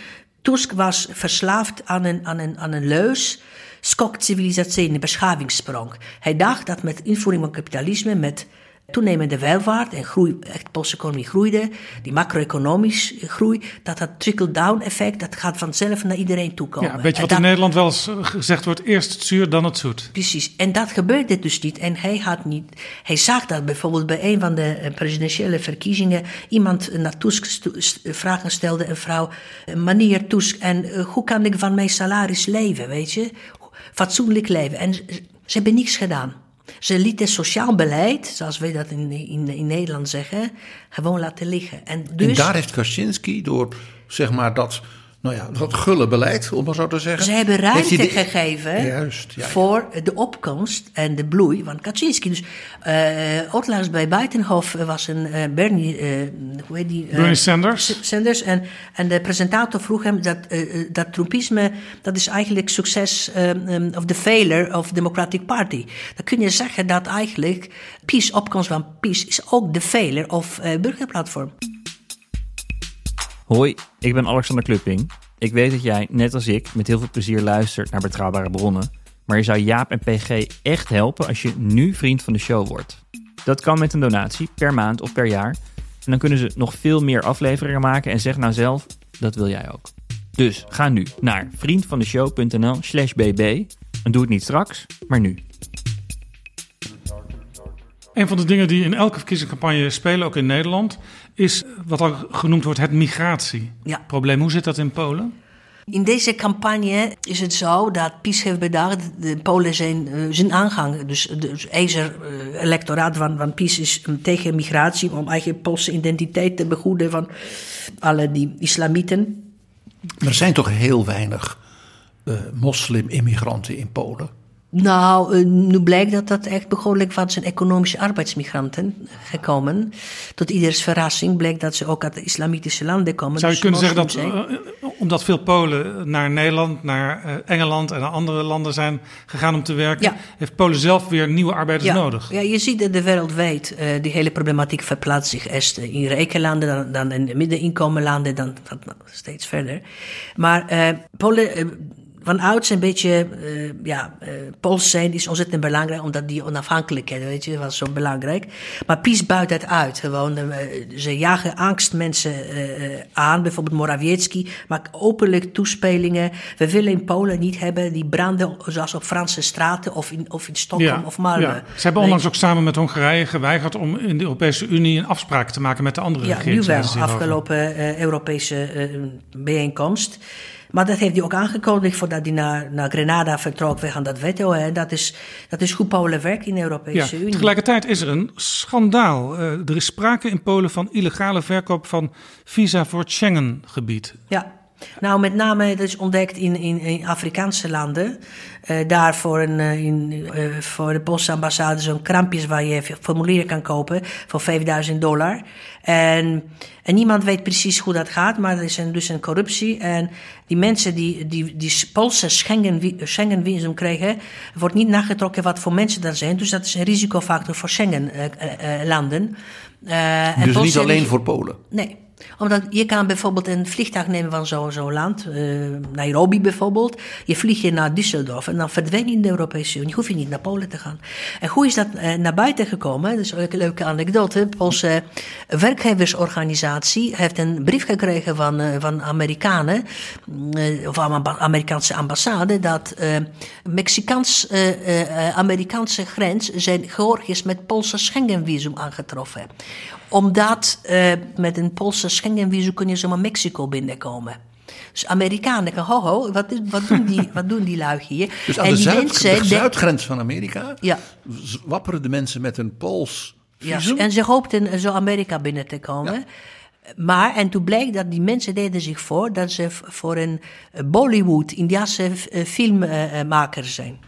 Tusk was verslaafd aan een, aan een, aan een leus. Skokcivilisatie, een beschavingssprong. Hij dacht dat met invoering van kapitalisme, met toenemende welvaart en groei, echt Poolse economie groeide, die macro-economische groei, dat dat trickle-down effect, dat gaat vanzelf naar iedereen toe komen. Ja, weet je wat dat, in Nederland wel eens gezegd wordt, eerst het zuur, dan het zoet. Precies, en dat gebeurde dus niet. En hij had niet, hij zag dat bijvoorbeeld bij een van de presidentiële verkiezingen iemand naar Tusk vragen stelde, een vrouw, meneer Tusk, en hoe kan ik van mijn salaris leven, weet je? Fatsoenlijk leven. En ze hebben niks gedaan. Ze lieten sociaal beleid, zoals wij dat in, in, in Nederland zeggen, gewoon laten liggen. En, dus, en daar heeft Kaczynski door, zeg maar, dat, nou ja, dat gulle beleid, om maar zo te zeggen. Ze hebben ruimte de, gegeven juist, ja, voor de opkomst en de bloei van Kaczynski. Dus uh, Otlaars bij Buitenhof was een uh, Bernie, uh, hoe heet die? Bernie Sanders. Sanders. En, en de presentator vroeg hem dat, dat Trumpisme, dat is eigenlijk succes um, of the failure of Democratic Party. Dan kun je zeggen dat eigenlijk PiS, opkomst van PiS, is ook de failure of burgerplatform. Hoi, ik ben Alexander Klupping. Ik weet dat jij, net als ik, met heel veel plezier luistert naar betrouwbare bronnen. Maar je zou Jaap en PG echt helpen als je nu vriend van de show wordt. Dat kan met een donatie, per maand of per jaar. En dan kunnen ze nog veel meer afleveringen maken en zeg nou zelf, dat wil jij ook. Dus ga nu naar vriendvandeshow.nl slash bb en doe het niet straks, maar nu. Een van de dingen die in elke verkiezingscampagne spelen, ook in Nederland, is wat al genoemd wordt het migratieprobleem. Hoe zit dat in Polen? In deze campagne is het zo dat PiS heeft bedacht, de Polen zijn, uh, zijn aangang, dus het ijzer uh, electoraat van, van PiS is tegen migratie, om eigen Poolse identiteit te begoeden van alle die islamieten. Maar er zijn toch heel weinig uh, moslim-immigranten in Polen? Nou, uh, nu blijkt dat dat echt behoorlijk van zijn economische arbeidsmigranten gekomen. Tot ieders verrassing blijkt dat ze ook uit de islamitische landen komen. Zou je dus kunnen zeggen dat, uh, omdat veel Polen naar Nederland, naar uh, Engeland en naar andere landen zijn gegaan om te werken, Ja. heeft Polen zelf weer nieuwe arbeiders ja, nodig? Ja, je ziet dat de wereldwijd uh, die hele problematiek verplaatst zich eerst in rijke landen, dan, dan in middeninkomenlanden, dan, dan steeds verder. Maar uh, Polen van ouds een beetje, uh, ja, uh, Pools zijn is ontzettend belangrijk, omdat die onafhankelijkheid, weet je, was zo belangrijk. Maar PiS buit het uit, gewoon. Uh, ze jagen angstmensen aan, bijvoorbeeld Morawiecki, maakt openlijk toespelingen. We willen in Polen niet hebben die branden zoals op Franse straten of in, of in Stockholm Ja, of Malmö. ja. Ze hebben onlangs ook samen met Hongarije geweigerd om in de Europese Unie een afspraak te maken met de andere Ja, nu wel, afgelopen Europese bijeenkomst. Maar dat heeft hij ook aangekondigd voordat hij naar, naar Grenada vertrok. We gaan dat veto. Hè. Dat, is, dat is hoe Polen werkt in de Europese Ja, Unie. tegelijkertijd is er een schandaal. Eh, er is sprake in Polen van illegale verkoop van visa voor het Schengengebied. Ja. Nou, met name het is ontdekt in, in, in Afrikaanse landen. Eh, daar voor, een, eh, in, eh, voor de Poolse ambassade zo'n krampjes waar je formulieren kan kopen voor 5000 dollar. En, en niemand weet precies hoe dat gaat, maar er is een, dus een corruptie. En die mensen die die, die Poolse Schengen, Schengen-visum krijgen, wordt niet nagetrokken wat voor mensen dat zijn. Dus dat is een risicofactor voor Schengen-landen. dus niet alleen voor Polen? Nee omdat je kan bijvoorbeeld een vliegtuig nemen van zo'n zo land, uh, Nairobi bijvoorbeeld. Je vliegt je naar Düsseldorf en dan verdwijn je in de Europese Unie. Hoef je niet naar Polen te gaan. En hoe is dat uh, naar buiten gekomen? Dat is ook een leuke anekdote. Poolse werkgeversorganisatie heeft een brief gekregen van, uh, van Amerikanen, of Amerikaanse ambassade, dat Mexicaans, Amerikaanse grens zijn Georgiërs met Poolse Schengenvisum aangetroffen omdat uh, met een Poolse Schengenvisum kun je zomaar Mexico binnenkomen. Dus Amerikanen, ho ho, wat, wat, doen die, <laughs> wat doen die lui hier? Dus aan en de, die zuid, mensen, de zuidgrens van Amerika ja. wapperen de mensen met een Pools ja, visum? en ze hoopten zo Amerika binnen te komen. Ja. Maar, en toen bleek dat die mensen deden zich voor dat ze voor een Bollywood-Indiase filmmaker zijn.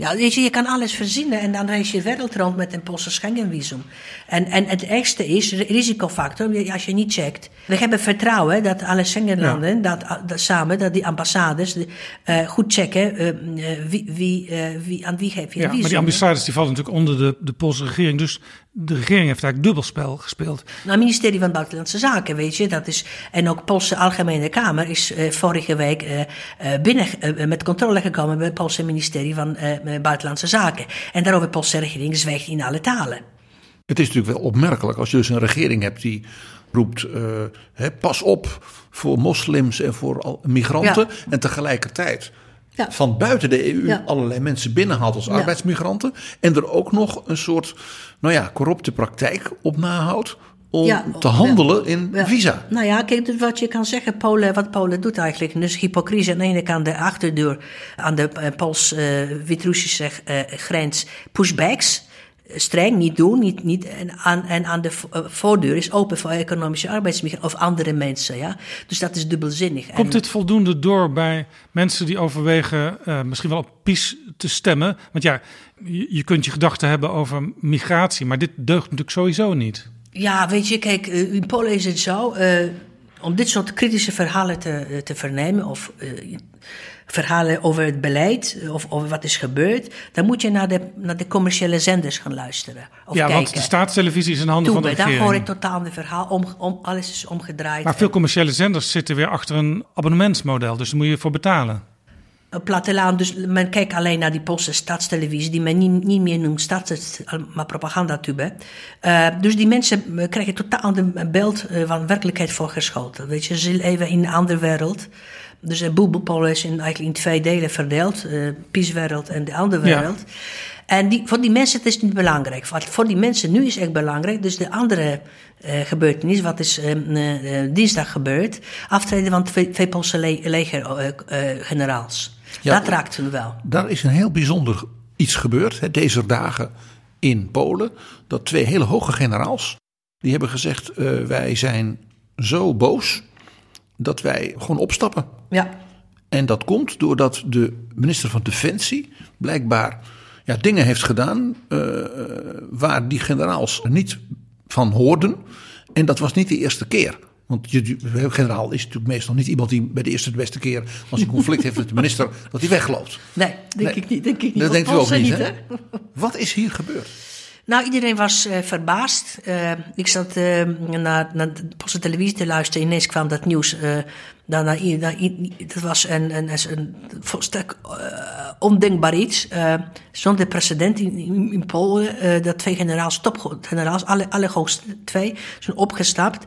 Ja, je, je kan alles verzinnen en dan reis je wereld rond met een Poolse Schengenvisum. En, en het ergste is risicofactor, als je niet checkt. We hebben vertrouwen dat alle Schengenlanden, ja. dat, dat, samen, dat die ambassades uh, goed checken uh, wie, wie, uh, wie, aan wie geef je ja, een visum. Maar die ambassades die vallen natuurlijk onder de, de Poolse regering, dus de regering heeft eigenlijk dubbelspel gespeeld. Nou, het ministerie van Buitenlandse Zaken, weet je, dat is. En ook Poolse Algemene Kamer is uh, vorige week uh, uh, binnen met controle gekomen bij het Poolse ministerie van Buitenlandse Zaken. En daarover de Poolse regering zwijgt in alle talen. Het is natuurlijk wel opmerkelijk als je dus een regering hebt die roept: hè, pas op voor moslims en voor migranten. Ja. En tegelijkertijd. Ja. van buiten de EU ja. allerlei mensen binnenhaalt als arbeidsmigranten. En er ook nog een soort nou ja, corrupte praktijk op nahoudt om ja, te handelen in visa. Nou ja, kijk, dus wat je kan zeggen, Polen, wat Polen doet eigenlijk. Dus hypocrisie aan de ene kant de achterdeur aan de uh, Pools-Wit-Russische uh, grens pushbacks. Streng, niet doen, niet, niet, en, aan, en aan de voordeur is open voor economische arbeidsmigranten of andere mensen. Ja? Dus dat is dubbelzinnig. Komt dit voldoende door bij mensen die overwegen uh, misschien wel op PiS te stemmen? Want ja, je, je kunt je gedachten hebben over migratie, maar dit deugt natuurlijk sowieso niet. Ja, weet je, kijk, in Polen is het zo. Uh, om dit soort kritische verhalen te, te vernemen of uh, verhalen over het beleid of over wat is gebeurd, dan moet je naar de, naar de commerciële zenders gaan luisteren. Of ja, kijken. want de staatstelevisie is in handen Toen, van de regering. Daar hoor ik totaal ander verhaal, om, om, alles is omgedraaid. Maar veel commerciële zenders zitten weer achter een abonnementsmodel, dus daar moet je voor betalen. Platteland, dus men kijkt alleen naar die Poolse stadstelevisie, die men niet, niet meer noemt stads, maar propagandatube. Uh, dus die mensen krijgen totaal een beeld van werkelijkheid voorgeschoten. Weet je, ze leven in een andere wereld. Dus uh, Boelboepol is in, eigenlijk in twee delen verdeeld. Uh, Pieswereld en de andere wereld. Ja. En die, voor die mensen het is niet belangrijk. Voor die mensen nu is echt belangrijk. Dus de andere uh, gebeurtenis, wat is uh, dinsdag gebeurd. Aftreden van twee, twee Poolse le legergeneraals. Ja, dat raakt ze wel. Daar is een heel bijzonder iets gebeurd. Hè, deze dagen in Polen. Dat twee hele hoge generaals. Die hebben gezegd wij zijn zo boos. Dat wij gewoon opstappen. Ja. En dat komt doordat de minister van Defensie blijkbaar ja, dingen heeft gedaan uh, waar die generaals niet van hoorden. En dat was niet de eerste keer. Want je, generaal is natuurlijk meestal niet iemand die bij de eerste de beste keer, als hij conflict heeft met de minister, <laughs> dat hij wegloopt. Nee, denk nee. ik niet. Denk ik niet. Dat denkt u ook niet, hè? <laughs> Wat is hier gebeurd? Nou, iedereen was uh, verbaasd. Uh, ik zat uh, naar, naar de televisie te luisteren. Ineens kwam dat nieuws. daarna, dat was een, een, een volstrekt ondenkbaar iets. zonder precedent in, in, in Polen. dat twee generaals, topgeneraals, alle, alle hoogste twee, zijn opgestapt.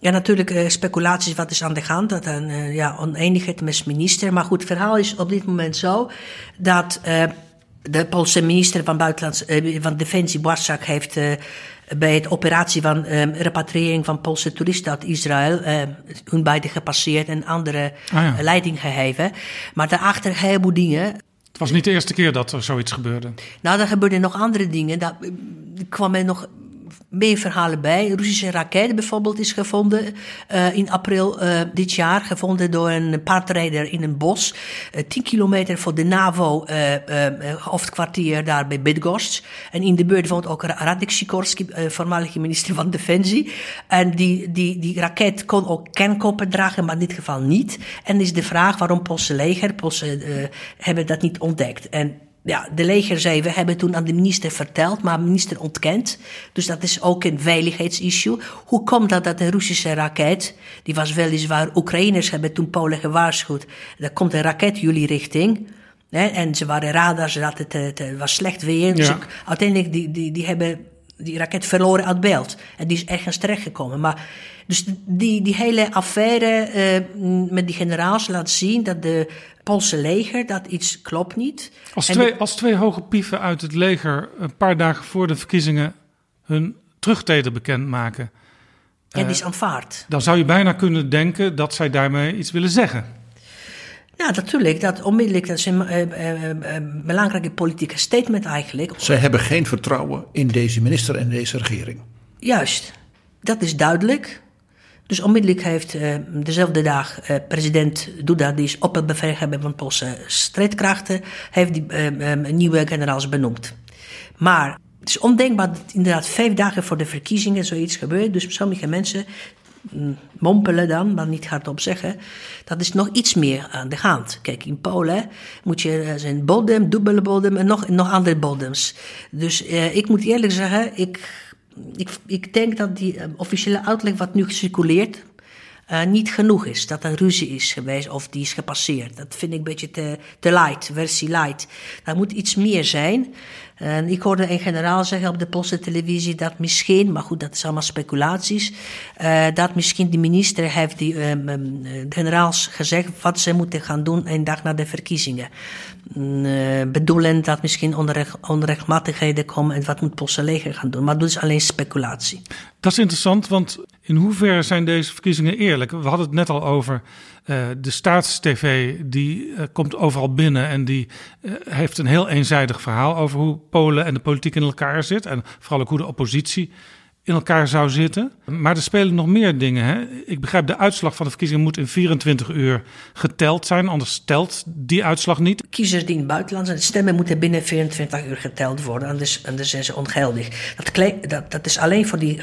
Ja, natuurlijk uh, speculaties wat is aan de hand. Dat een uh, ja, oneenigheid met minister. Maar goed, het verhaal is op dit moment zo dat uh, de Poolse minister van, Buitenlands, van Defensie, Błaszczak, heeft bij het operatie van um, repatriëring van Poolse toeristen uit Israël. Uh, hun beide gepasseerd en andere Ah, ja. leiding gegeven. Maar daarachter een heleboel dingen. Het was niet de eerste keer dat er zoiets gebeurde. Nou, er gebeurden nog andere dingen. Daar eh, kwamen nog meer verhalen bij. Russische raket bijvoorbeeld is gevonden uh, in april uh, dit jaar. Gevonden door een paardrijder in een bos. Uh, 10 kilometer voor de NAVO hoofdkwartier daar bij Bidgost. En in de buurt woont ook Radek Sikorski, voormalige minister van Defensie. En die, die, die raket kon ook kernkoppen dragen, maar in dit geval niet. En is de vraag waarom Poolse leger, Poolse hebben dat niet ontdekt. En ja, de leger zei, we hebben toen aan de minister verteld, maar de minister ontkent. Dus dat is ook een veiligheidsissue. Hoe komt dat dat een Russische raket, die was weliswaar, Oekraïners hebben toen Polen gewaarschuwd, er komt een raket jullie richting. Hè, en ze waren radar, ze hadden het, het was slecht weer. Dus Ja. uiteindelijk, die, die, die hebben die raket verloren uit beeld. En die is ergens terechtgekomen. Maar, dus die, die hele affaire eh, met die generaals laat zien dat de Poolse leger, dat iets klopt niet. Als En twee, de- als twee hoge pieven uit het leger een paar dagen voor de verkiezingen hun terugtreden bekendmaken, ja, eh, die is aanvaard. dan zou je bijna kunnen denken dat zij daarmee iets willen zeggen. Ja, natuurlijk. Dat onmiddellijk, dat is een eh, eh, eh, belangrijke politieke statement eigenlijk. Zij hebben geen vertrouwen in deze minister en deze regering. Juist, dat is duidelijk. Dus onmiddellijk heeft dezelfde dag president Duda, die is op het bevel hebben van Poolse strijdkrachten, heeft die nieuwe generaals benoemd. Maar het is ondenkbaar dat inderdaad vijf dagen voor de verkiezingen zoiets gebeurt. Dus sommige mensen mompelen dan, maar niet hardop zeggen, dat is nog iets meer aan de hand. Kijk, in Polen moet je er zijn bodem, dubbele bodem en nog, nog andere bodems. Dus eh, ik moet eerlijk zeggen, ik, ik, ik denk dat die eh, officiële uitleg wat nu circuleert, eh, niet genoeg is. Dat er ruzie is geweest of die is gepasseerd. Dat vind ik een beetje te, te light, versie light. Daar moet iets meer zijn. En ik hoorde een generaal zeggen op de Poolse televisie dat misschien, maar goed, dat is allemaal speculaties, eh, dat misschien de minister heeft die de generaals gezegd wat ze moeten gaan doen een dag na de verkiezingen. Eh, bedoelend dat misschien onrecht, onrechtmatigheden komen en wat moet het Poolse leger gaan doen. Maar dat is alleen speculatie. Dat is interessant, want in hoeverre zijn deze verkiezingen eerlijk? We hadden het net al over eh, de staatstv, die eh, komt overal binnen en die eh, heeft een heel eenzijdig verhaal over hoe Polen en de politiek in elkaar zit. En vooral ook hoe de oppositie in elkaar zou zitten. Maar er spelen nog meer dingen. Hè? Ik begrijp, de uitslag van de verkiezingen moet in 24 uur geteld zijn, anders telt die uitslag niet. Kiezers die in het buitenland zijn, stemmen moeten binnen 24 uur geteld worden, anders, anders zijn ze ongeldig. Dat, dat, dat is alleen voor, die,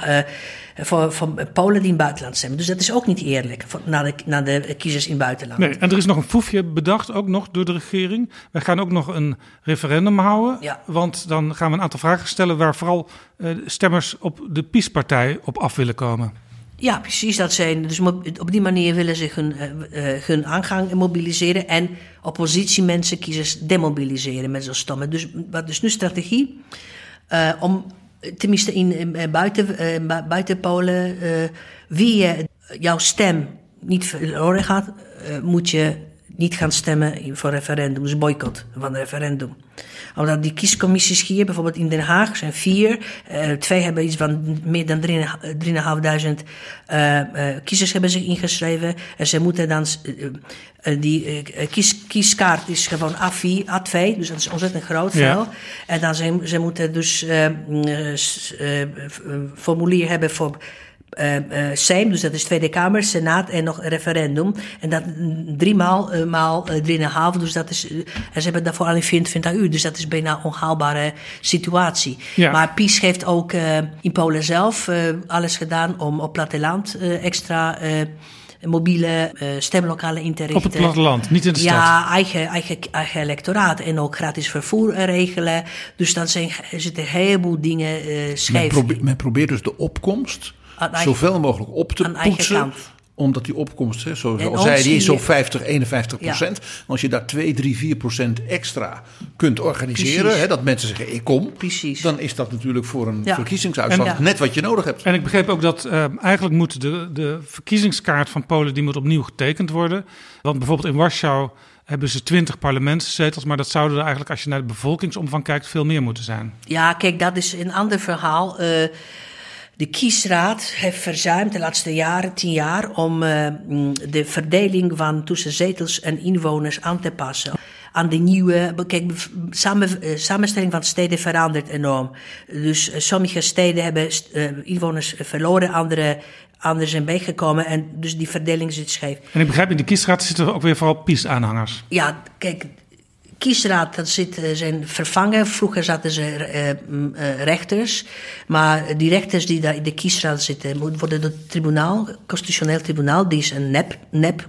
voor, voor Polen die in het buitenland stemmen. Dus dat is ook niet eerlijk voor, naar, de, naar de kiezers in het buitenland. Nee, en er is nog een foefje bedacht, ook nog door de regering. Wij gaan ook nog een referendum houden. Ja. Want dan gaan we een aantal vragen stellen waar vooral eh, stemmers op de PiS-partij op af willen komen. Ja, precies dat zijn. Dus op die manier willen ze hun, eh, hun aangang mobiliseren en oppositiemensen, kiezers demobiliseren met zo'n stemmen. Dus wat is nu strategie? Om tenminste in, eh, buiten, eh, bu- buiten Polen, eh, wie je jouw stem niet verloren gaat, eh, moet je niet gaan stemmen voor referendum. Dus boycott van referendum. Omdat die kiescommissies hier, bijvoorbeeld in Den Haag, zijn vier. Eh, twee hebben iets van meer dan 3.500 eh, eh, kiezers hebben zich ingeschreven. En ze moeten dan, die kies, kieskaart is gewoon A4, A2, dus dat is ontzettend groot Ja. vel. En dan ze, ze moeten dus mm, formulier hebben voor eh, eh, Sejm, dus dat is Tweede Kamer, Senaat en nog een referendum. En dat mm, drie maal, eh, maal eh, drieënhalf, dus dat is, en ze hebben daarvoor alleen 24 uur, dus dat is bijna een onhaalbare situatie. Ja. Maar PiS heeft ook eh, in Polen zelf eh, alles gedaan om op platteland eh, extra eh, mobiele eh, stemlokalen in te richten. Op het platteland, niet in de stad. Ja, eigen, eigen, eigen electoraat en ook gratis vervoer regelen. Dus dan zijn, er zitten een heleboel dingen eh Men, scheef. probeert, men probeert dus de opkomst eigen- zoveel mogelijk op te poetsen. Omdat die opkomst, hè, zoals al zei, die is zo ons hier- 50, 51 procent. Als je daar 2, 3, 4 procent extra kunt organiseren, hè, dat mensen zeggen ik kom. Precies. Dan is dat natuurlijk voor een Ja. verkiezingsuitslag Ja. net wat je nodig hebt. En ik begreep ook dat eh, eigenlijk moet de, de verkiezingskaart van Polen die moet opnieuw getekend worden. Want bijvoorbeeld in Warschau hebben ze 20 parlementszetels, maar dat zouden er eigenlijk, als je naar de bevolkingsomvang kijkt, veel meer moeten zijn. Ja, kijk, dat is een ander verhaal. Eh, De kiesraad heeft verzuimd de laatste jaren, tien jaar, om uh, de verdeling van tussen zetels en inwoners aan te passen. Aan de nieuwe. Kijk, samen, uh, samenstelling van steden verandert enorm. Dus uh, sommige steden hebben inwoners verloren, andere anderen zijn bijgekomen en dus die verdeling zit scheef. En ik begrijp, in de kiesraad zitten ook weer vooral PiS-aanhangers. Ja, kijk, kiesraad, dat zit, zijn vervangen. Vroeger zaten ze uh, rechters. Maar die rechters die daar in de kiesraad zitten, worden door het tribunaal, constitutioneel tribunaal, die is een nep, nep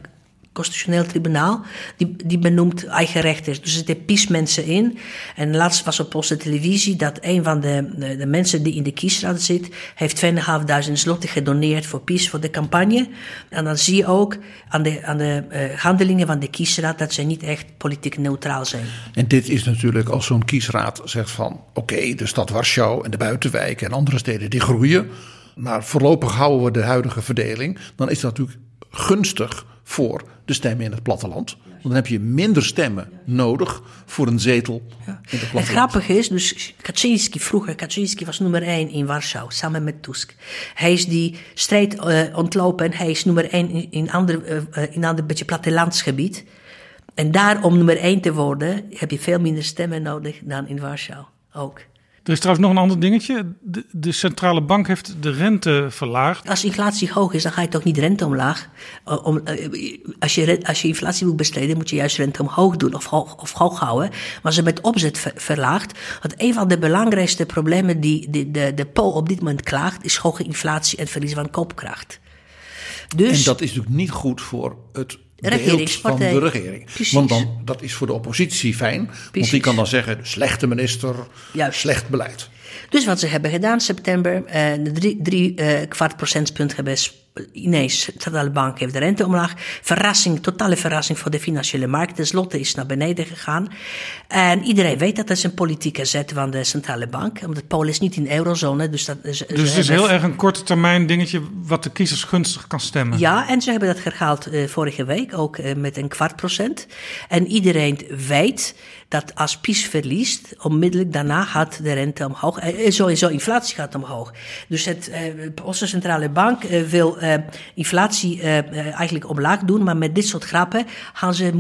constitutioneel tribunaal, die, die benoemt eigen rechters. Dus er zitten PiS-mensen in. En laatst was op onze televisie dat een van de, de, mensen die in de kiesraad zit, heeft 2.500 slotten gedoneerd voor PiS, voor de campagne. En dan zie je ook aan de, aan de uh, handelingen van de kiesraad dat ze niet echt politiek neutraal zijn. En dit is natuurlijk als zo'n kiesraad zegt van, oké, de stad Warschau en de buitenwijken en andere steden die groeien. Maar voorlopig houden we de huidige verdeling. Dan is dat natuurlijk gunstig voor de stemmen in het platteland. Want dan heb je minder stemmen nodig voor een zetel ja. in het platteland. Het grappige is, dus Kaczynski vroeger, Kaczynski was nummer 1 in Warschau, samen met Tusk. Hij is die strijd uh, ontlopen en hij is nummer 1 in, in ander, uh, in een ander beetje plattelandsgebied. En daar om nummer 1 te worden, heb je veel minder stemmen nodig dan in Warschau ook. Er is trouwens nog een ander dingetje. De, de, centrale bank heeft de rente verlaagd. Als inflatie hoog is, dan ga je toch niet rente omlaag. Om, als, je, als je inflatie moet besteden, moet je juist rente omhoog doen of hoog, of hoog houden. Maar ze met opzet ver, verlaagd. Want een van de belangrijkste problemen die de, de, de PO op dit moment klaagt, is hoge inflatie en verlies van koopkracht. Dus, en dat is natuurlijk niet goed voor het beeld van de regering. Precies. Want dan, dat is voor de oppositie fijn. Precies. Want die kan dan zeggen, slechte minister, Juist. slecht beleid. Dus wat ze hebben gedaan september, uh, drie, drie uh, kwart procentpunt hebben ineens, de centrale bank heeft de rente omlaag. Verrassing, totale verrassing voor de financiële markt. De slotte is naar beneden gegaan. En iedereen weet dat dat is een politieke zet van de centrale bank. Omdat Polen is niet in de eurozone. Dus, dat, dus het is heel erg een korte termijn dingetje wat de kiezers gunstig kan stemmen. Ja, en ze hebben dat gehaald uh, vorige week, ook uh, met een kwart procent. En iedereen weet dat als PiS verliest, onmiddellijk daarna gaat de rente omhoog. Uh, sowieso inflatie gaat omhoog. Dus het, onze centrale bank wil uh, inflatie uh, eigenlijk omlaag doen. Maar met dit soort grappen gaan ze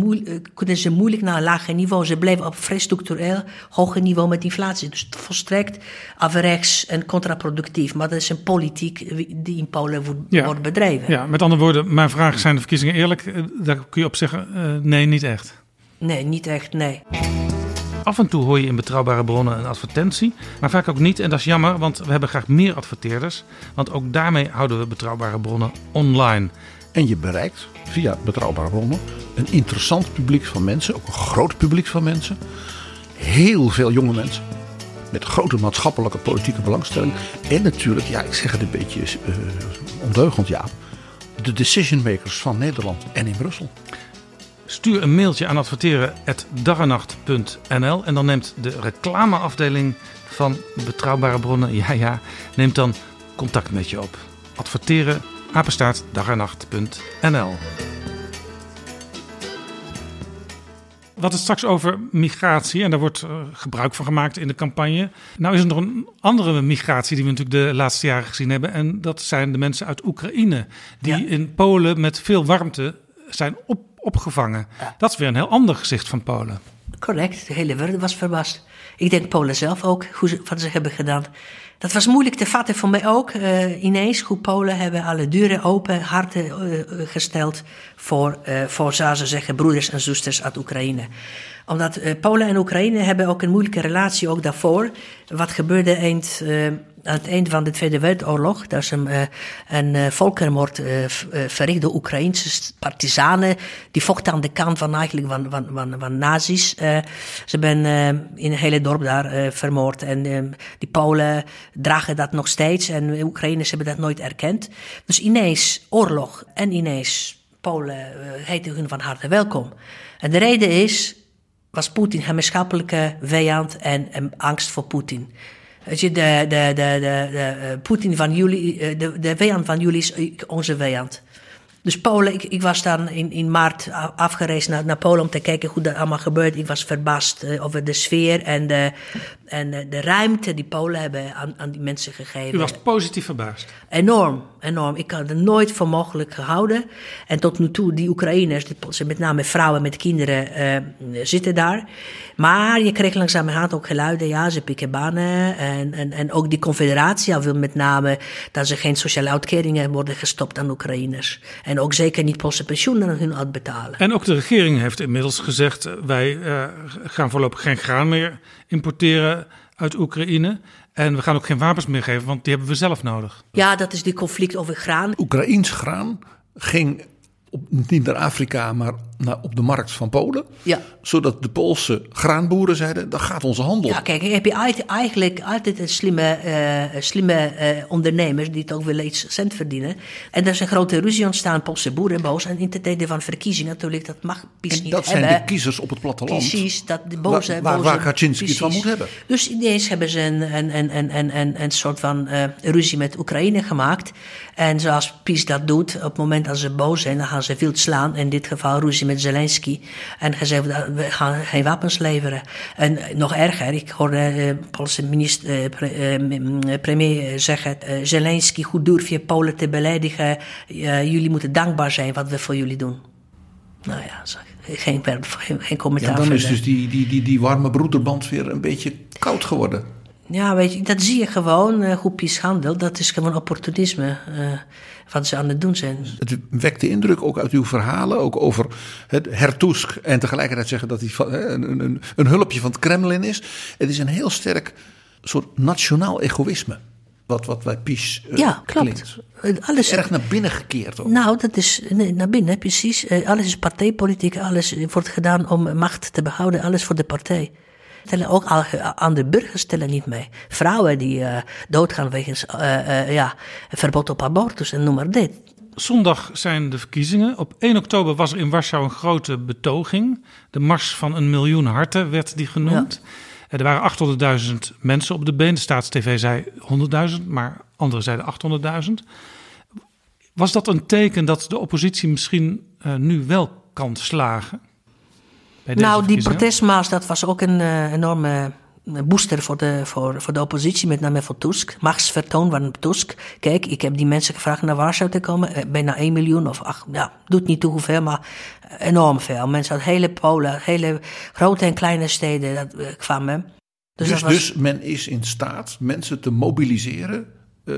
kunnen ze moeilijk naar een lager niveau. Ze blijven op vrij structureel hoger niveau met inflatie. Dus volstrekt averechts en contraproductief. Maar dat is een politiek die in Polen wordt, ja. wordt bedreven. Ja, met andere woorden, mijn vraag zijn de verkiezingen eerlijk? Daar kun je op zeggen, nee, niet echt. Nee, niet echt, nee. Af en toe hoor je in betrouwbare bronnen een advertentie, maar vaak ook niet. En dat is jammer, want we hebben graag meer adverteerders. Want ook daarmee houden we betrouwbare bronnen online. En je bereikt via betrouwbare bronnen een interessant publiek van mensen, ook een groot publiek van mensen. Heel veel jonge mensen. Met grote maatschappelijke politieke belangstelling. En natuurlijk, ja, ik zeg het een beetje uh, ondeugend, ja. De decision makers van Nederland en in Brussel. Stuur een mailtje aan adverteren.daganacht.nl en dan neemt de reclameafdeling van Betrouwbare Bronnen, ja ja, neemt dan contact met je op. Adverteren, apenstaart, daganacht.nl Wat het straks over migratie, en daar wordt uh, gebruik van gemaakt in de campagne. Nou is er nog een andere migratie die we natuurlijk de laatste jaren gezien hebben. En dat zijn de mensen uit Oekraïne, die ja. in Polen met veel warmte zijn op opgevangen. Ja. Dat is weer een heel ander gezicht van Polen. Correct, de hele wereld was verbaasd. Ik denk Polen zelf ook, hoe ze, wat ze hebben gedaan. Dat was moeilijk te vatten voor mij ook. Uh, ineens, hoe Polen hebben alle deuren open, harten uh, gesteld voor, uh, voor, ze zeggen, broeders en zusters uit Oekraïne. Omdat Polen en Oekraïne hebben ook een moeilijke relatie ook daarvoor. Wat gebeurde eind aan het eind van de Tweede Wereldoorlog. Daar is een, uh, een uh, volkerenmoord uh, verricht door Oekraïnse partisanen. Die vochten aan de kant van, eigenlijk van, van, van, van nazi's. ze hebben in een hele dorp daar vermoord. En die Polen dragen dat nog steeds. En de Oekraïners hebben dat nooit erkend. Dus ineens oorlog en ineens Polen heten hun van harte welkom. En de reden is, was Poetin gemeenschappelijke vijand en, en angst voor Poetin. Weet je, de, de, de, de, de Poetin van jullie, de, de vijand van jullie is onze vijand. Dus Polen, ik, ik was dan in, in maart afgereisd naar, naar Polen om te kijken hoe dat allemaal gebeurt. Ik was verbaasd over de sfeer en de, en de, de, ruimte die Polen hebben aan, aan die mensen gegeven. U was positief verbaasd? Enorm, enorm. Ik had het nooit voor mogelijk gehouden. En tot nu toe, die Oekraïners, die, met name vrouwen met kinderen, uh, zitten daar. Maar je kreeg langzamerhand ook geluiden, ja, ze pikken banen. En, en, en ook die confederatie wil met name dat ze geen sociale uitkeringen worden gestopt aan Oekraïners. En ook zeker niet Poolse pensioenen aan hun uitbetalen. En ook de regering heeft inmiddels gezegd, wij uh, gaan voorlopig geen graan meer importeren uit Oekraïne. En we gaan ook geen wapens meer geven, want die hebben we zelf nodig. Ja, dat is die conflict over graan. Oekraïens graan ging op, niet naar Afrika, maar naar, op de markt van Polen. Ja. Zodat de Poolse graanboeren zeiden, dan gaat onze handel. Ja, kijk, heb je eigenlijk altijd een slimme, uh, slimme uh, ondernemers die toch wel iets cent verdienen. En er is een grote ruzie ontstaan, Poolse boeren boos. En in de tijden van verkiezingen natuurlijk, dat mag PiS niet dat hebben. zijn de kiezers op het platteland. Precies, dat de boze... Waar, waar, boze, waar Kaczynski het van moet hebben. Dus ineens hebben ze een, een, een, een, een, een soort van uh, ruzie met Oekraïne gemaakt. En zoals PiS dat doet, op het moment dat ze boos zijn, dan gaan ze wild slaan. In dit geval ruzie met Zelensky. En gezegd, we gaan geen wapens leveren. En nog erger, ik hoorde de uh, Poolse minister, uh, premier zeggen... Zelensky, hoe durf je Polen te beledigen? jullie moeten dankbaar zijn wat we voor jullie doen. Nou ja, geen, geen, geen commentaar. Ja, dan is dus die, die, die, die warme broederband weer een beetje koud geworden. Ja, weet je, dat zie je gewoon, uh, hoe PiS handelt. Dat is gewoon opportunisme uh, wat ze aan het doen zijn. Het wekt de indruk ook uit uw verhalen, ook over het hertusk... en tegelijkertijd zeggen dat hij een, een, een hulpje van het Kremlin is. Het is een heel sterk soort nationaal egoïsme. Wat, wat bij PiS uh, Ja, klopt. Alles, Erg naar binnen gekeerd ook. Nou, dat is nee, naar binnen, precies. alles is partijpolitiek, alles wordt gedaan om macht te behouden. Alles voor de partij stellen ook aan de burgers stellen niet mee. Vrouwen die uh, doodgaan wegens uh, uh, ja, verbod op abortus en noem maar dit. Zondag zijn de verkiezingen. Op 1 oktober was er in Warschau een grote betoging. De Mars van een miljoen harten werd die genoemd. Ja. Er waren 800.000 mensen op de been. De Staatstv zei 100.000, maar anderen zeiden 800.000. Was dat een teken dat de oppositie misschien nu wel kan slagen? Nou, die protestmars, dat was ook een uh, enorme booster voor de, voor, voor de oppositie, met name voor Tusk. Machtsvertoon van Tusk. Kijk, ik heb die mensen gevraagd naar Warschau te komen. Bijna 1 miljoen of ach, ja, doet niet toe hoeveel, maar enorm veel. Mensen uit hele Polen, hele grote en kleine steden dat, uh, kwamen. Dus, dus, was... dus men is in staat mensen te mobiliseren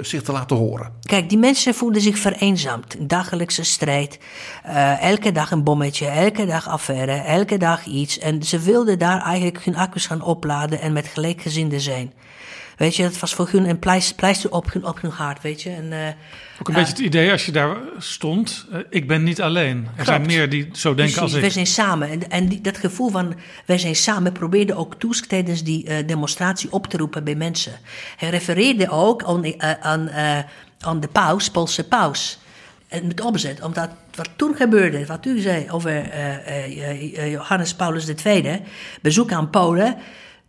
zich te laten horen. Kijk, die mensen voelden zich vereenzaamd. Een dagelijkse strijd. Uh, elke dag een bommetje, elke dag affaire, elke dag iets. En ze wilden daar eigenlijk hun accu's gaan opladen en met gelijkgezinden zijn. Weet je, dat was voor hun een pleister op hun, op hun hart, weet je. En, uh, Ook een uh, beetje het idee als je daar stond, uh, ik ben niet alleen. Er klopt. zijn meer die zo denken Precies, als ik. wij zijn samen. En, en die, dat gevoel van wij zijn samen probeerde ook Tusk tijdens die demonstratie op te roepen bij mensen. Hij refereerde ook aan, aan, aan de paus, Poolse paus. En met opzet, omdat wat toen gebeurde, wat u zei over Johannes Paulus II, bezoek aan Polen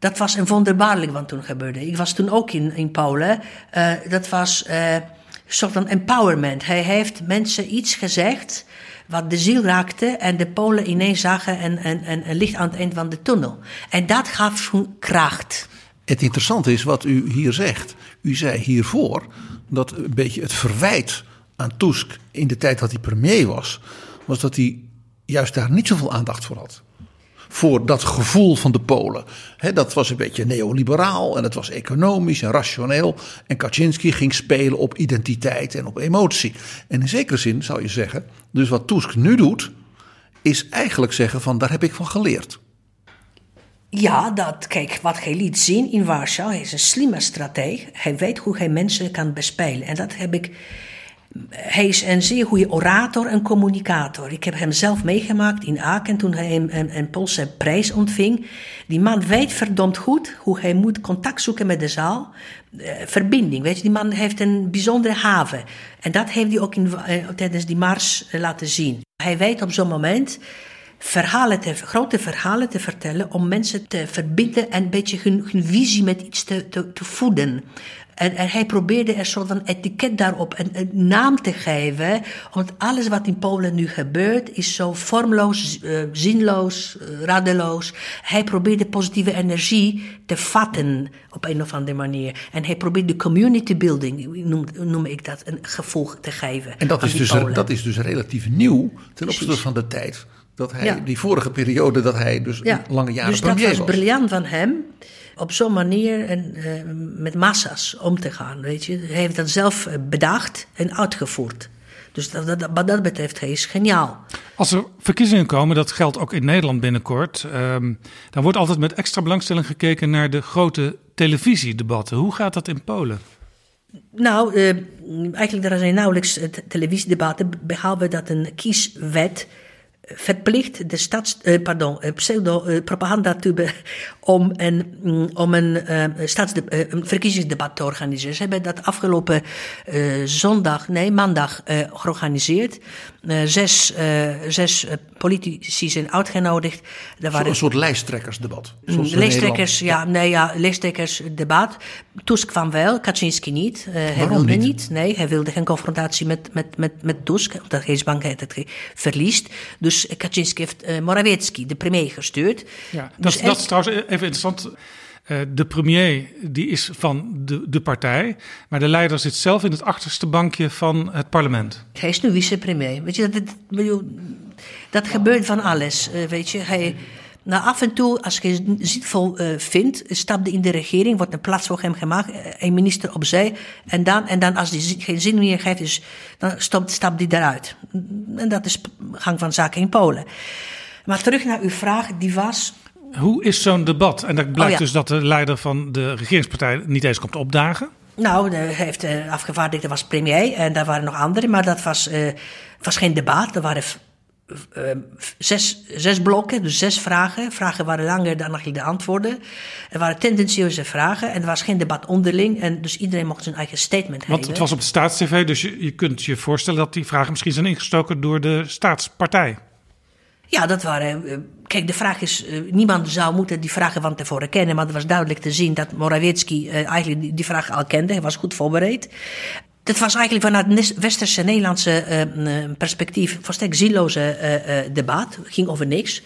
dat was een wonderbaarlijk wat toen gebeurde. Ik was toen ook in, in Polen. Uh, dat was uh, een soort van empowerment. Hij heeft mensen iets gezegd wat de ziel raakte en de Polen ineens zagen een, een licht aan het eind van de tunnel. En dat gaf hun kracht. Het interessante is wat u hier zegt. U zei hiervoor dat een beetje het verwijt aan Tusk in de tijd dat hij premier was, was dat hij juist daar niet zoveel aandacht voor had voor dat gevoel van de Polen. Dat was een beetje neoliberaal en het was economisch en rationeel. En Kaczynski ging spelen op identiteit en op emotie. En in zekere zin zou je zeggen, dus wat Tusk nu doet, is eigenlijk zeggen van daar heb ik van geleerd. Ja, dat, kijk, wat hij liet zien in Warschau, hij is een slimme strateeg. Hij weet hoe hij mensen kan bespelen. En dat heb ik hij is een zeer goede orator en communicator. Ik heb hem zelf meegemaakt in Aken toen hij een, een, een Poolse prijs ontving. Die man weet verdomd goed hoe hij moet contact zoeken met de zaal. Uh, verbinding, weet je. Die man heeft een bijzondere haven. En dat heeft hij ook in, uh, tijdens die mars uh, laten zien. Hij weet op zo'n moment verhalen te, grote verhalen te vertellen om mensen te verbinden en een beetje hun, hun visie met iets te, te, te voeden. En, en hij probeerde er een soort van etiket daarop, een, een naam te geven. Want alles wat in Polen nu gebeurt is zo vormloos, uh, zinloos, uh, radeloos. Hij probeerde positieve energie te vatten op een of andere manier. En hij probeerde community building, noem, noem ik dat, een gevolg te geven. En dat is, dus, dat is dus relatief nieuw ten opzichte van de tijd dat hij, ja. die vorige periode, dat hij dus ja. lange jaren dus premier was. Dus dat was briljant van hem, op zo'n manier en, uh, met massa's om te gaan, weet je. Hij heeft dat zelf bedacht en uitgevoerd. Dus dat, dat, wat dat betreft, hij is geniaal. Als er verkiezingen komen, dat geldt ook in Nederland binnenkort... Um, dan wordt altijd met extra belangstelling gekeken naar de grote televisiedebatten. Hoe gaat dat in Polen? Nou, uh, eigenlijk er zijn nauwelijks televisiedebatten, behalve dat een kieswet verplicht de stads, uh, pardon, pseudo-propaganda te om een, mm, om een, staatsde, uh, een verkiezingsdebat te organiseren. Ze hebben dat afgelopen zondag, nee, maandag georganiseerd. Zes zes politici zijn uitgenodigd. Er waren, een soort lijsttrekkersdebat. Lijsttrekkers, ja, nee, ja, lijsttrekkersdebat. Tusk kwam wel, Kaczynski niet. hij wilde niet? niet? Nee, hij wilde geen confrontatie met, met, met, met Tusk, omdat hij is bang dat hij verliest. Dus Kaczynski heeft uh, Morawiecki, de premier, gestuurd. Ja, dat, dus dat is trouwens even interessant. Uh, de premier die is van de, de partij, maar de leider zit zelf in het achterste bankje van het parlement. Hij is nu vicepremier. Weet je, dat, dat, gebeurt van alles. Uh, weet je, hij. Nou, af en toe, als je zinvol uh, vindt, stapte in de regering, wordt een plaats voor hem gemaakt, een minister opzij. En dan, en dan als hij geen zin meer geeft, dus, dan stopt, stapt hij eruit. En dat is gang van zaken in Polen. Maar terug naar uw vraag, die was. Hoe is zo'n debat? En dat blijkt oh, ja. dus dat de leider van de regeringspartij niet eens komt opdagen. Nou, de, heeft de afgevaardigde was premier en daar waren nog anderen, maar dat was, uh, was geen debat. Er waren uh, zes, zes blokken, dus zes vragen. Vragen waren langer dan eigenlijk de antwoorden. Er waren tendentieuze vragen en er was geen debat onderling. En dus iedereen mocht zijn eigen statement hebben. Want het was op de staatstv, dus je, je kunt je voorstellen dat die vragen misschien zijn ingestoken door de staatspartij. Ja, dat waren. Kijk, de vraag is: niemand zou moeten die vragen van tevoren kennen. Maar het was duidelijk te zien dat Morawiecki eigenlijk die, vraag al kende. Hij was goed voorbereid. Dat was eigenlijk vanuit het westerse Nederlandse perspectief volstrekt zieloze uh, uh, debat. Ging over niks.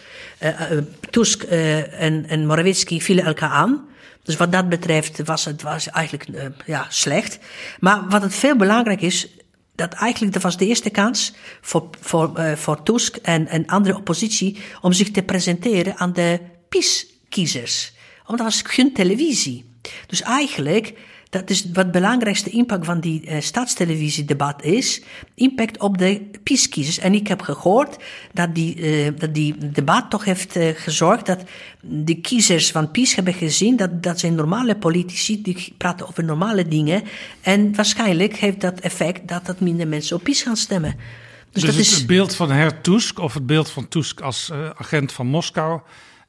Tusk en, en Morawiecki vielen elkaar aan. Dus wat dat betreft was het was eigenlijk ja, slecht. Maar wat het veel belangrijk is, dat eigenlijk dat was de eerste kans voor, voor, voor Tusk en, en andere oppositie om zich te presenteren aan de PiS-kiezers. Want dat was geen televisie. Dus eigenlijk dat is wat de belangrijkste impact van die uh, staatstelevisiedebat is. Impact op de PiS-kiezers. En ik heb gehoord dat die, uh, dat die debat toch heeft uh, gezorgd dat de kiezers van PiS hebben gezien dat dat zijn normale politici, die praten over normale dingen. En waarschijnlijk heeft dat effect dat dat minder mensen op PiS gaan stemmen. Dus, dus dat het, is... het beeld van Herr Tusk of het beeld van Tusk als agent van Moskou,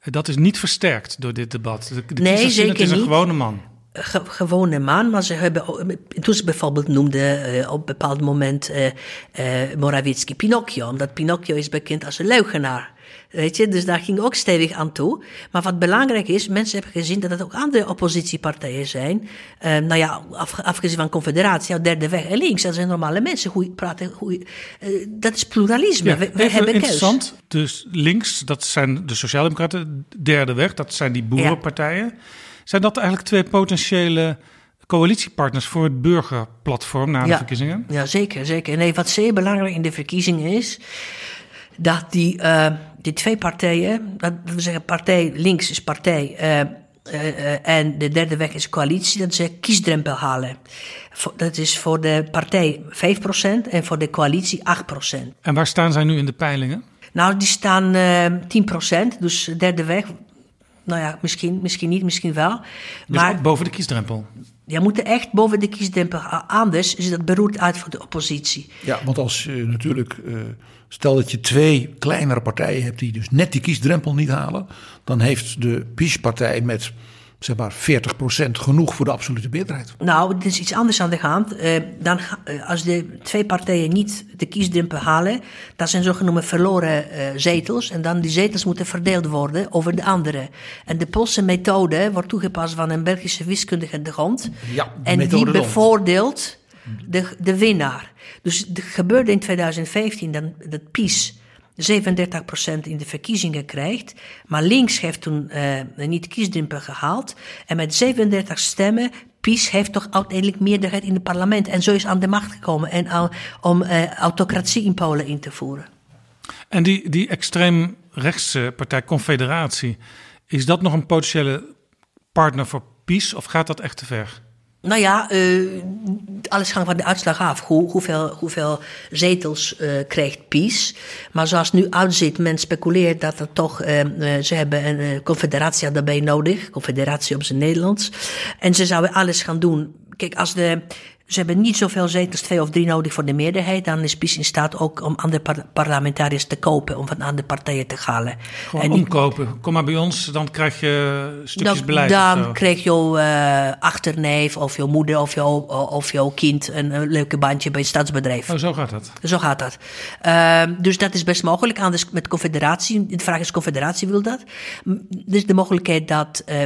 dat is niet versterkt door dit debat. De, de nee, zeker het is een niet. gewone man ge gewone man, maar ze hebben, toen ze bijvoorbeeld noemde uh, op een bepaald moment uh, uh, Morawiecki Pinocchio, omdat Pinocchio is bekend als een leugenaar. Weet je, dus daar ging ook stevig aan toe. Maar wat belangrijk is, mensen hebben gezien dat er ook andere oppositiepartijen zijn. Uh, nou ja, af, afgezien van Confederatie, ja, Derde Weg en Links, dat zijn normale mensen. Hoe praten, hoe, uh, dat is pluralisme. Ja, we, we hebben interessant. Dus links, dat zijn de Sociaaldemocraten. Derde Weg, dat zijn die boerenpartijen. Ja. Zijn dat eigenlijk twee potentiële coalitiepartners voor het burgerplatform na de ja, verkiezingen? Ja, zeker, zeker. Nee, wat zeer belangrijk in de verkiezingen is, dat die, uh, die twee partijen, dat we zeggen partij links is partij uh, uh, en de derde weg is coalitie, dat ze kiesdrempel halen. Dat is voor de partij 5% en voor de coalitie 8%. En waar staan zij nu in de peilingen? Nou, die staan 10%, dus de derde weg nou ja, misschien, misschien niet, misschien wel. Dus maar boven de kiesdrempel? Je moet echt boven de kiesdrempel. Anders is dat beroerd uit voor de oppositie. Ja, want als je natuurlijk. Uh, stel dat je twee kleinere partijen hebt die dus net die kiesdrempel niet halen. dan heeft de PiS-partij met zeg maar 40% genoeg voor de absolute meerderheid? Nou, er is iets anders aan de hand. Uh, dan, uh, als de twee partijen niet de kiesdrempel halen, dat zijn zogenoemde verloren uh, zetels. En dan die zetels moeten verdeeld worden over de andere. En de Poolse methode wordt toegepast van een Belgische wiskundige de grond. Ja, en die bevoordeelt de, de winnaar. Dus het gebeurde in 2015 dan, dat PiS 37% in de verkiezingen krijgt. Maar links heeft toen uh, niet kiesdrempel gehaald. En met 37 stemmen, PiS heeft toch uiteindelijk meerderheid in het parlement. En zo is aan de macht gekomen en om uh, autocratie in Polen in te voeren. En die, die extreem rechtse partij Confederatie, is dat nog een potentiële partner voor PiS of gaat dat echt te ver? Nou ja, uh, alles hangt van de uitslag af. Hoe, hoeveel, hoeveel zetels uh, krijgt PiS. Maar zoals het nu uitziet, men speculeert dat er toch... Uh, ze hebben een confederatie daarbij nodig. Confederatie op zijn Nederlands. En ze zouden alles gaan doen. Kijk, als de ze hebben niet zoveel zetels, twee of drie nodig voor de meerderheid. Dan is PiS in staat ook om andere par parlementariërs te kopen, om van andere partijen te halen. Gewoon en omkopen. Kom maar bij ons, dan krijg je stukjes dan, beleid. Dan krijg jouw uh, achterneef of jouw moeder of jouw, of jouw kind een, een leuke bandje bij het staatsbedrijf. Oh, zo gaat dat. Zo gaat dat. Uh, dus dat is best mogelijk. Anders met confederatie, de vraag is, confederatie wil dat? Dus de mogelijkheid dat uh,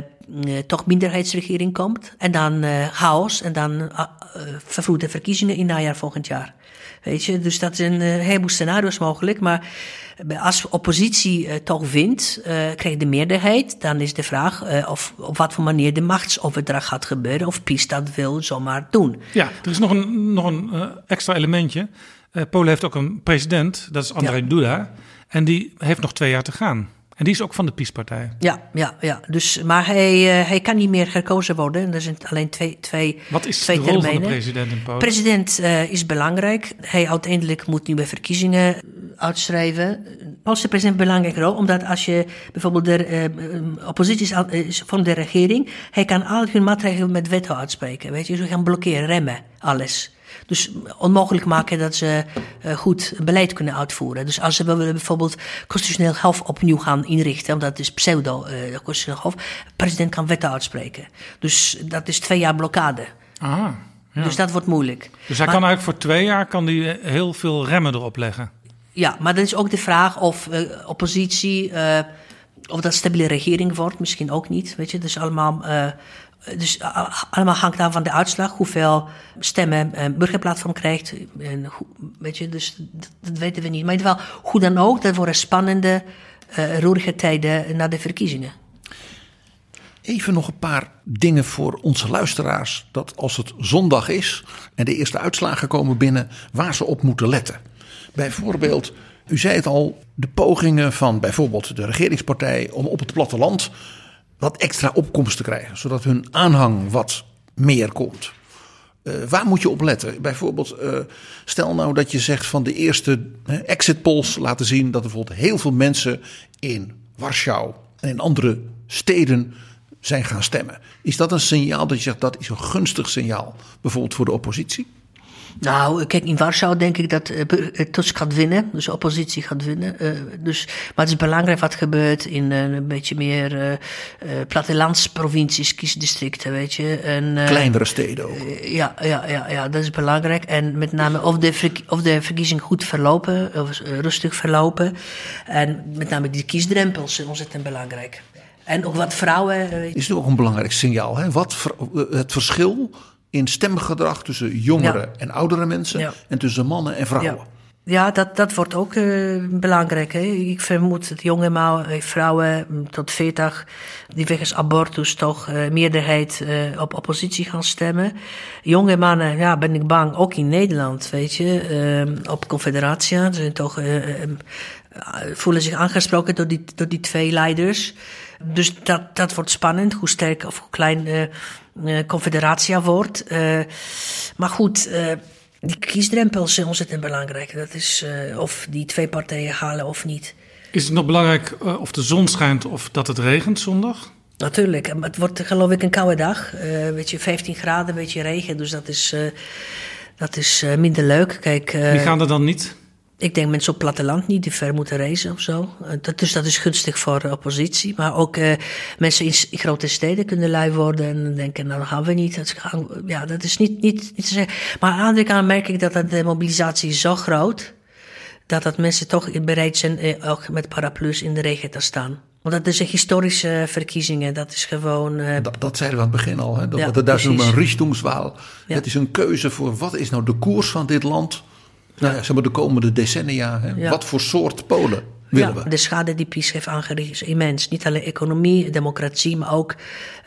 toch minderheidsregering komt en dan chaos en dan vervroegde verkiezingen in najaar volgend jaar. Weet je, dus dat zijn een heleboel scenario's mogelijk. Maar als oppositie uh, toch wint, uh, krijgt de meerderheid, dan is de vraag uh, of op wat voor manier de machtsoverdracht gaat gebeuren. Of PiS dat wil zomaar doen. Ja, er is nog een, nog een extra elementje. Polen heeft ook een president, dat is Andrzej ja. Duda. En die heeft nog twee jaar te gaan. En die is ook van de PiS-partij. Ja, ja, ja. Dus, maar hij, uh, hij kan niet meer gekozen worden. Er zijn alleen twee, twee Wat is twee de rol termijnen. van de president in Polen? President uh, is belangrijk. Hij uiteindelijk moet nieuwe verkiezingen uitschrijven. Poolse president een belangrijke rol, omdat als je bijvoorbeeld de uh, oppositie is van de regering, hij kan al hun maatregelen met veto uitspreken. Weet je, ze gaan blokkeren, remmen, alles. Dus onmogelijk maken dat ze uh, goed beleid kunnen uitvoeren. Dus als ze bijvoorbeeld constitutioneel hof opnieuw gaan inrichten, omdat het is pseudo uh, constitutioneel hof, de president kan wetten uitspreken. Dus dat is twee jaar blokkade. Aha, ja. Dus dat wordt moeilijk. Dus hij maar, kan eigenlijk voor twee jaar kan die heel veel remmen erop leggen. Ja, maar dan is ook de vraag of uh, oppositie, of dat stabiele regering wordt, misschien ook niet. Weet je, dus allemaal dus allemaal hangt af van de uitslag, hoeveel stemmen een burgerplatform krijgt. En, weet je, dus dat, weten we niet. Maar in ieder geval, hoe dan ook, dat worden spannende, uh, roerige tijden na de verkiezingen. Even nog een paar dingen voor onze luisteraars. Dat als het zondag is en de eerste uitslagen komen binnen, waar ze op moeten letten. Bijvoorbeeld, u zei het al, de pogingen van bijvoorbeeld de regeringspartij om op het platteland wat extra opkomst te krijgen, zodat hun aanhang wat meer komt. Uh, waar moet je op letten? Bijvoorbeeld, uh, stel nou dat je zegt van de eerste exit polls laten zien dat er bijvoorbeeld heel veel mensen in Warschau en in andere steden zijn gaan stemmen. Is dat een signaal dat je zegt dat is een gunstig signaal, bijvoorbeeld voor de oppositie? Nou, kijk, in Warschau denk ik dat uh, Tusk gaat winnen, dus de oppositie gaat winnen. Uh, dus, maar het is belangrijk wat gebeurt in uh, een beetje meer uh, plattelandsprovincies, kiesdistricten, weet je. En, Kleinere steden ook. ja, ja, ja, ja, dat is belangrijk. En met name of de, of de verkiezingen goed verlopen, of rustig verlopen. En met name die kiesdrempels zijn ontzettend belangrijk. En ook wat vrouwen. Is ook een belangrijk signaal, hè? Wat het verschil in stemgedrag tussen jongere ja. en oudere mensen ja. en tussen mannen en vrouwen. Ja. Dat, dat wordt ook uh, belangrijk. Hè. Ik vermoed dat jonge vrouwen tot 40, die wegens abortus toch uh, meerderheid uh, op oppositie gaan stemmen. Jonge mannen, ja, ben ik bang, ook in Nederland, weet je, op Confederatie. Ze zijn toch, voelen zich aangesproken door die, door die twee leiders. Dus dat, dat wordt spannend, hoe sterk of hoe klein uh, Confederatia wordt. Uh, maar goed, uh, die kiesdrempels zijn ontzettend belangrijk. Dat is of die twee partijen halen of niet. Is het nog belangrijk of de zon schijnt of dat het regent zondag? Natuurlijk, het wordt geloof ik een koude dag. weet je, 15 graden, een beetje regen, dus dat is, dat is minder leuk. Kijk, Wie gaan er dan niet? Ik denk mensen op platteland niet die ver moeten reizen of zo. Uh, dat, dus dat is gunstig voor de oppositie. Maar ook uh, mensen in, in, grote steden kunnen lui worden en denken, nou, dat gaan we niet. Dat, gaan, ja, dat is niet, niet, niet te zeggen. Maar aan de andere kant merk ik dat, dat de mobilisatie is zo groot dat dat mensen toch bereid zijn eh, ook met paraplu's in de regen te staan. Want dat is een historische verkiezingen. Dat is gewoon. Uh, dat, dat, zeiden we aan het begin al. Hè? Dat, ja, dat noemen een richtingswaal. Ja. Het is een keuze voor wat is nou de koers van dit land. Nou ja, zeg maar de komende decennia. Hè? Wat voor soort Polen willen ja, we? De schade die PiS heeft aangericht is immens. Niet alleen economie, democratie, maar ook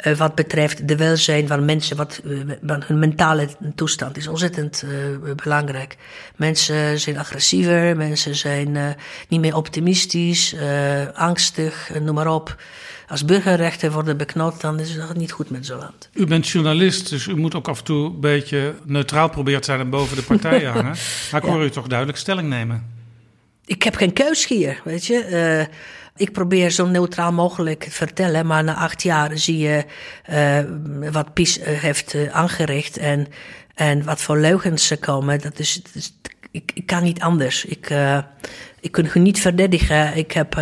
uh, wat betreft de welzijn van mensen. Wat, uh, hun mentale toestand is ontzettend uh, belangrijk. Mensen zijn agressiever, mensen zijn niet meer optimistisch, angstig, noem maar op. Als burgerrechten worden beknot, dan is het niet goed met zo'n land. U bent journalist, dus u moet ook af en toe een beetje neutraal proberen te zijn en boven de partijen <laughs> hangen. Maar ik hoor u toch duidelijk stelling nemen ik heb geen keus hier, weet je. Uh, ik probeer zo neutraal mogelijk te vertellen, maar na acht jaar zie je uh, wat PiS heeft uh, aangericht en, en wat voor leugens ze komen. Dat is, is ik, ik, kan niet anders. Ik, ik kan het niet verdedigen. Ik heb,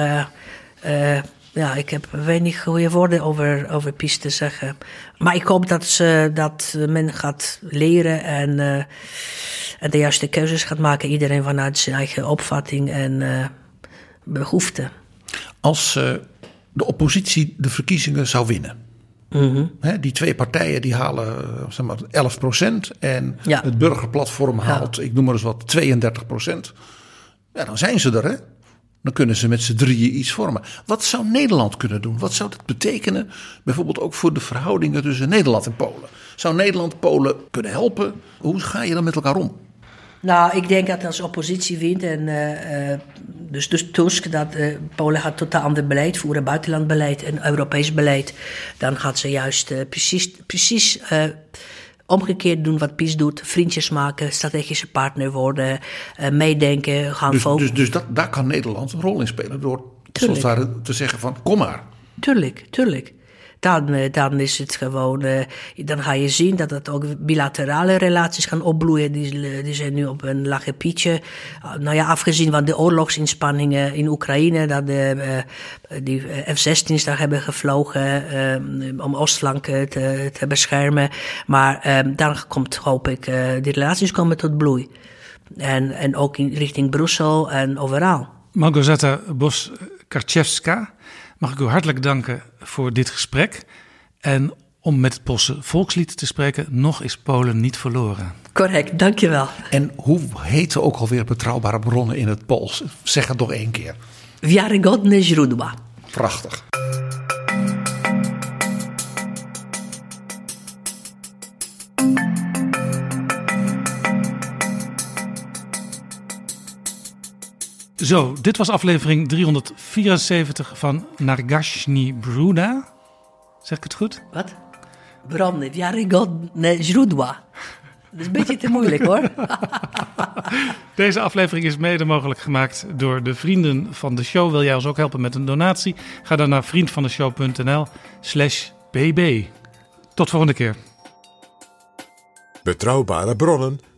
ja, ik heb weinig goede woorden over, over PiS te zeggen. Maar ik hoop dat, ze, dat men gaat leren en en de juiste keuzes gaat maken. Iedereen vanuit zijn eigen opvatting en uh, behoeften. Als uh, de oppositie de verkiezingen zou winnen. Mm -hmm. He, die twee partijen die halen eh, zeg maar, 11 procent. En ja. het burgerplatform haalt, ja. ik noem maar eens wat, 32 procent. Ja, dan zijn ze er, hè? Dan kunnen ze met z'n drieën iets vormen. Wat zou Nederland kunnen doen? Wat zou dat betekenen? Bijvoorbeeld ook voor de verhoudingen tussen Nederland en Polen. Zou Nederland Polen kunnen helpen? Hoe ga je dan met elkaar om? Nou, ik denk dat als oppositie wint en uh, dus, dus Tusk dat uh, Polen gaat totaal ander beleid voeren, buitenlandbeleid en Europees beleid, dan gaat ze juist precies, precies omgekeerd doen wat PiS doet, vriendjes maken, strategische partner worden, meedenken, gaan dus, dus, dus dat, daar kan Nederland een rol in spelen door te zeggen van kom maar. Tuurlijk, tuurlijk dan, eh, dan is het gewoon. Uh, dan ga je zien dat het ook bilaterale relaties gaan opbloeien. Die, die zijn nu op een lage pietje. Uh, nou ja, afgezien van de oorlogsinspanningen in Oekraïne, dat de, die F-16's daar hebben gevlogen om Oostflanken te, te beschermen. Maar dan komt, hoop ik, die relaties komen tot bloei. En, en ook in richting Brussel en overal. Margozeta Bos-Karczewska. Mag ik u hartelijk danken voor dit gesprek. En om met het Poolse volkslied te spreken, nog is Polen niet verloren. Correct, dankjewel. En hoe heten ook alweer betrouwbare bronnen in het Pools? Zeg het nog één keer. Wiarygodne źródła. Prachtig. Zo, dit was aflevering 374 van Nargashni Bruda. Zeg ik het goed? Wat? Bramne, Wiarygodne źródła. Dat is een beetje te moeilijk hoor. <laughs> Deze aflevering is mede mogelijk gemaakt door de vrienden van de show. Wil jij ons ook helpen met een donatie? Ga dan naar vriendvandeshow.nl slash bb. Tot volgende keer. Betrouwbare bronnen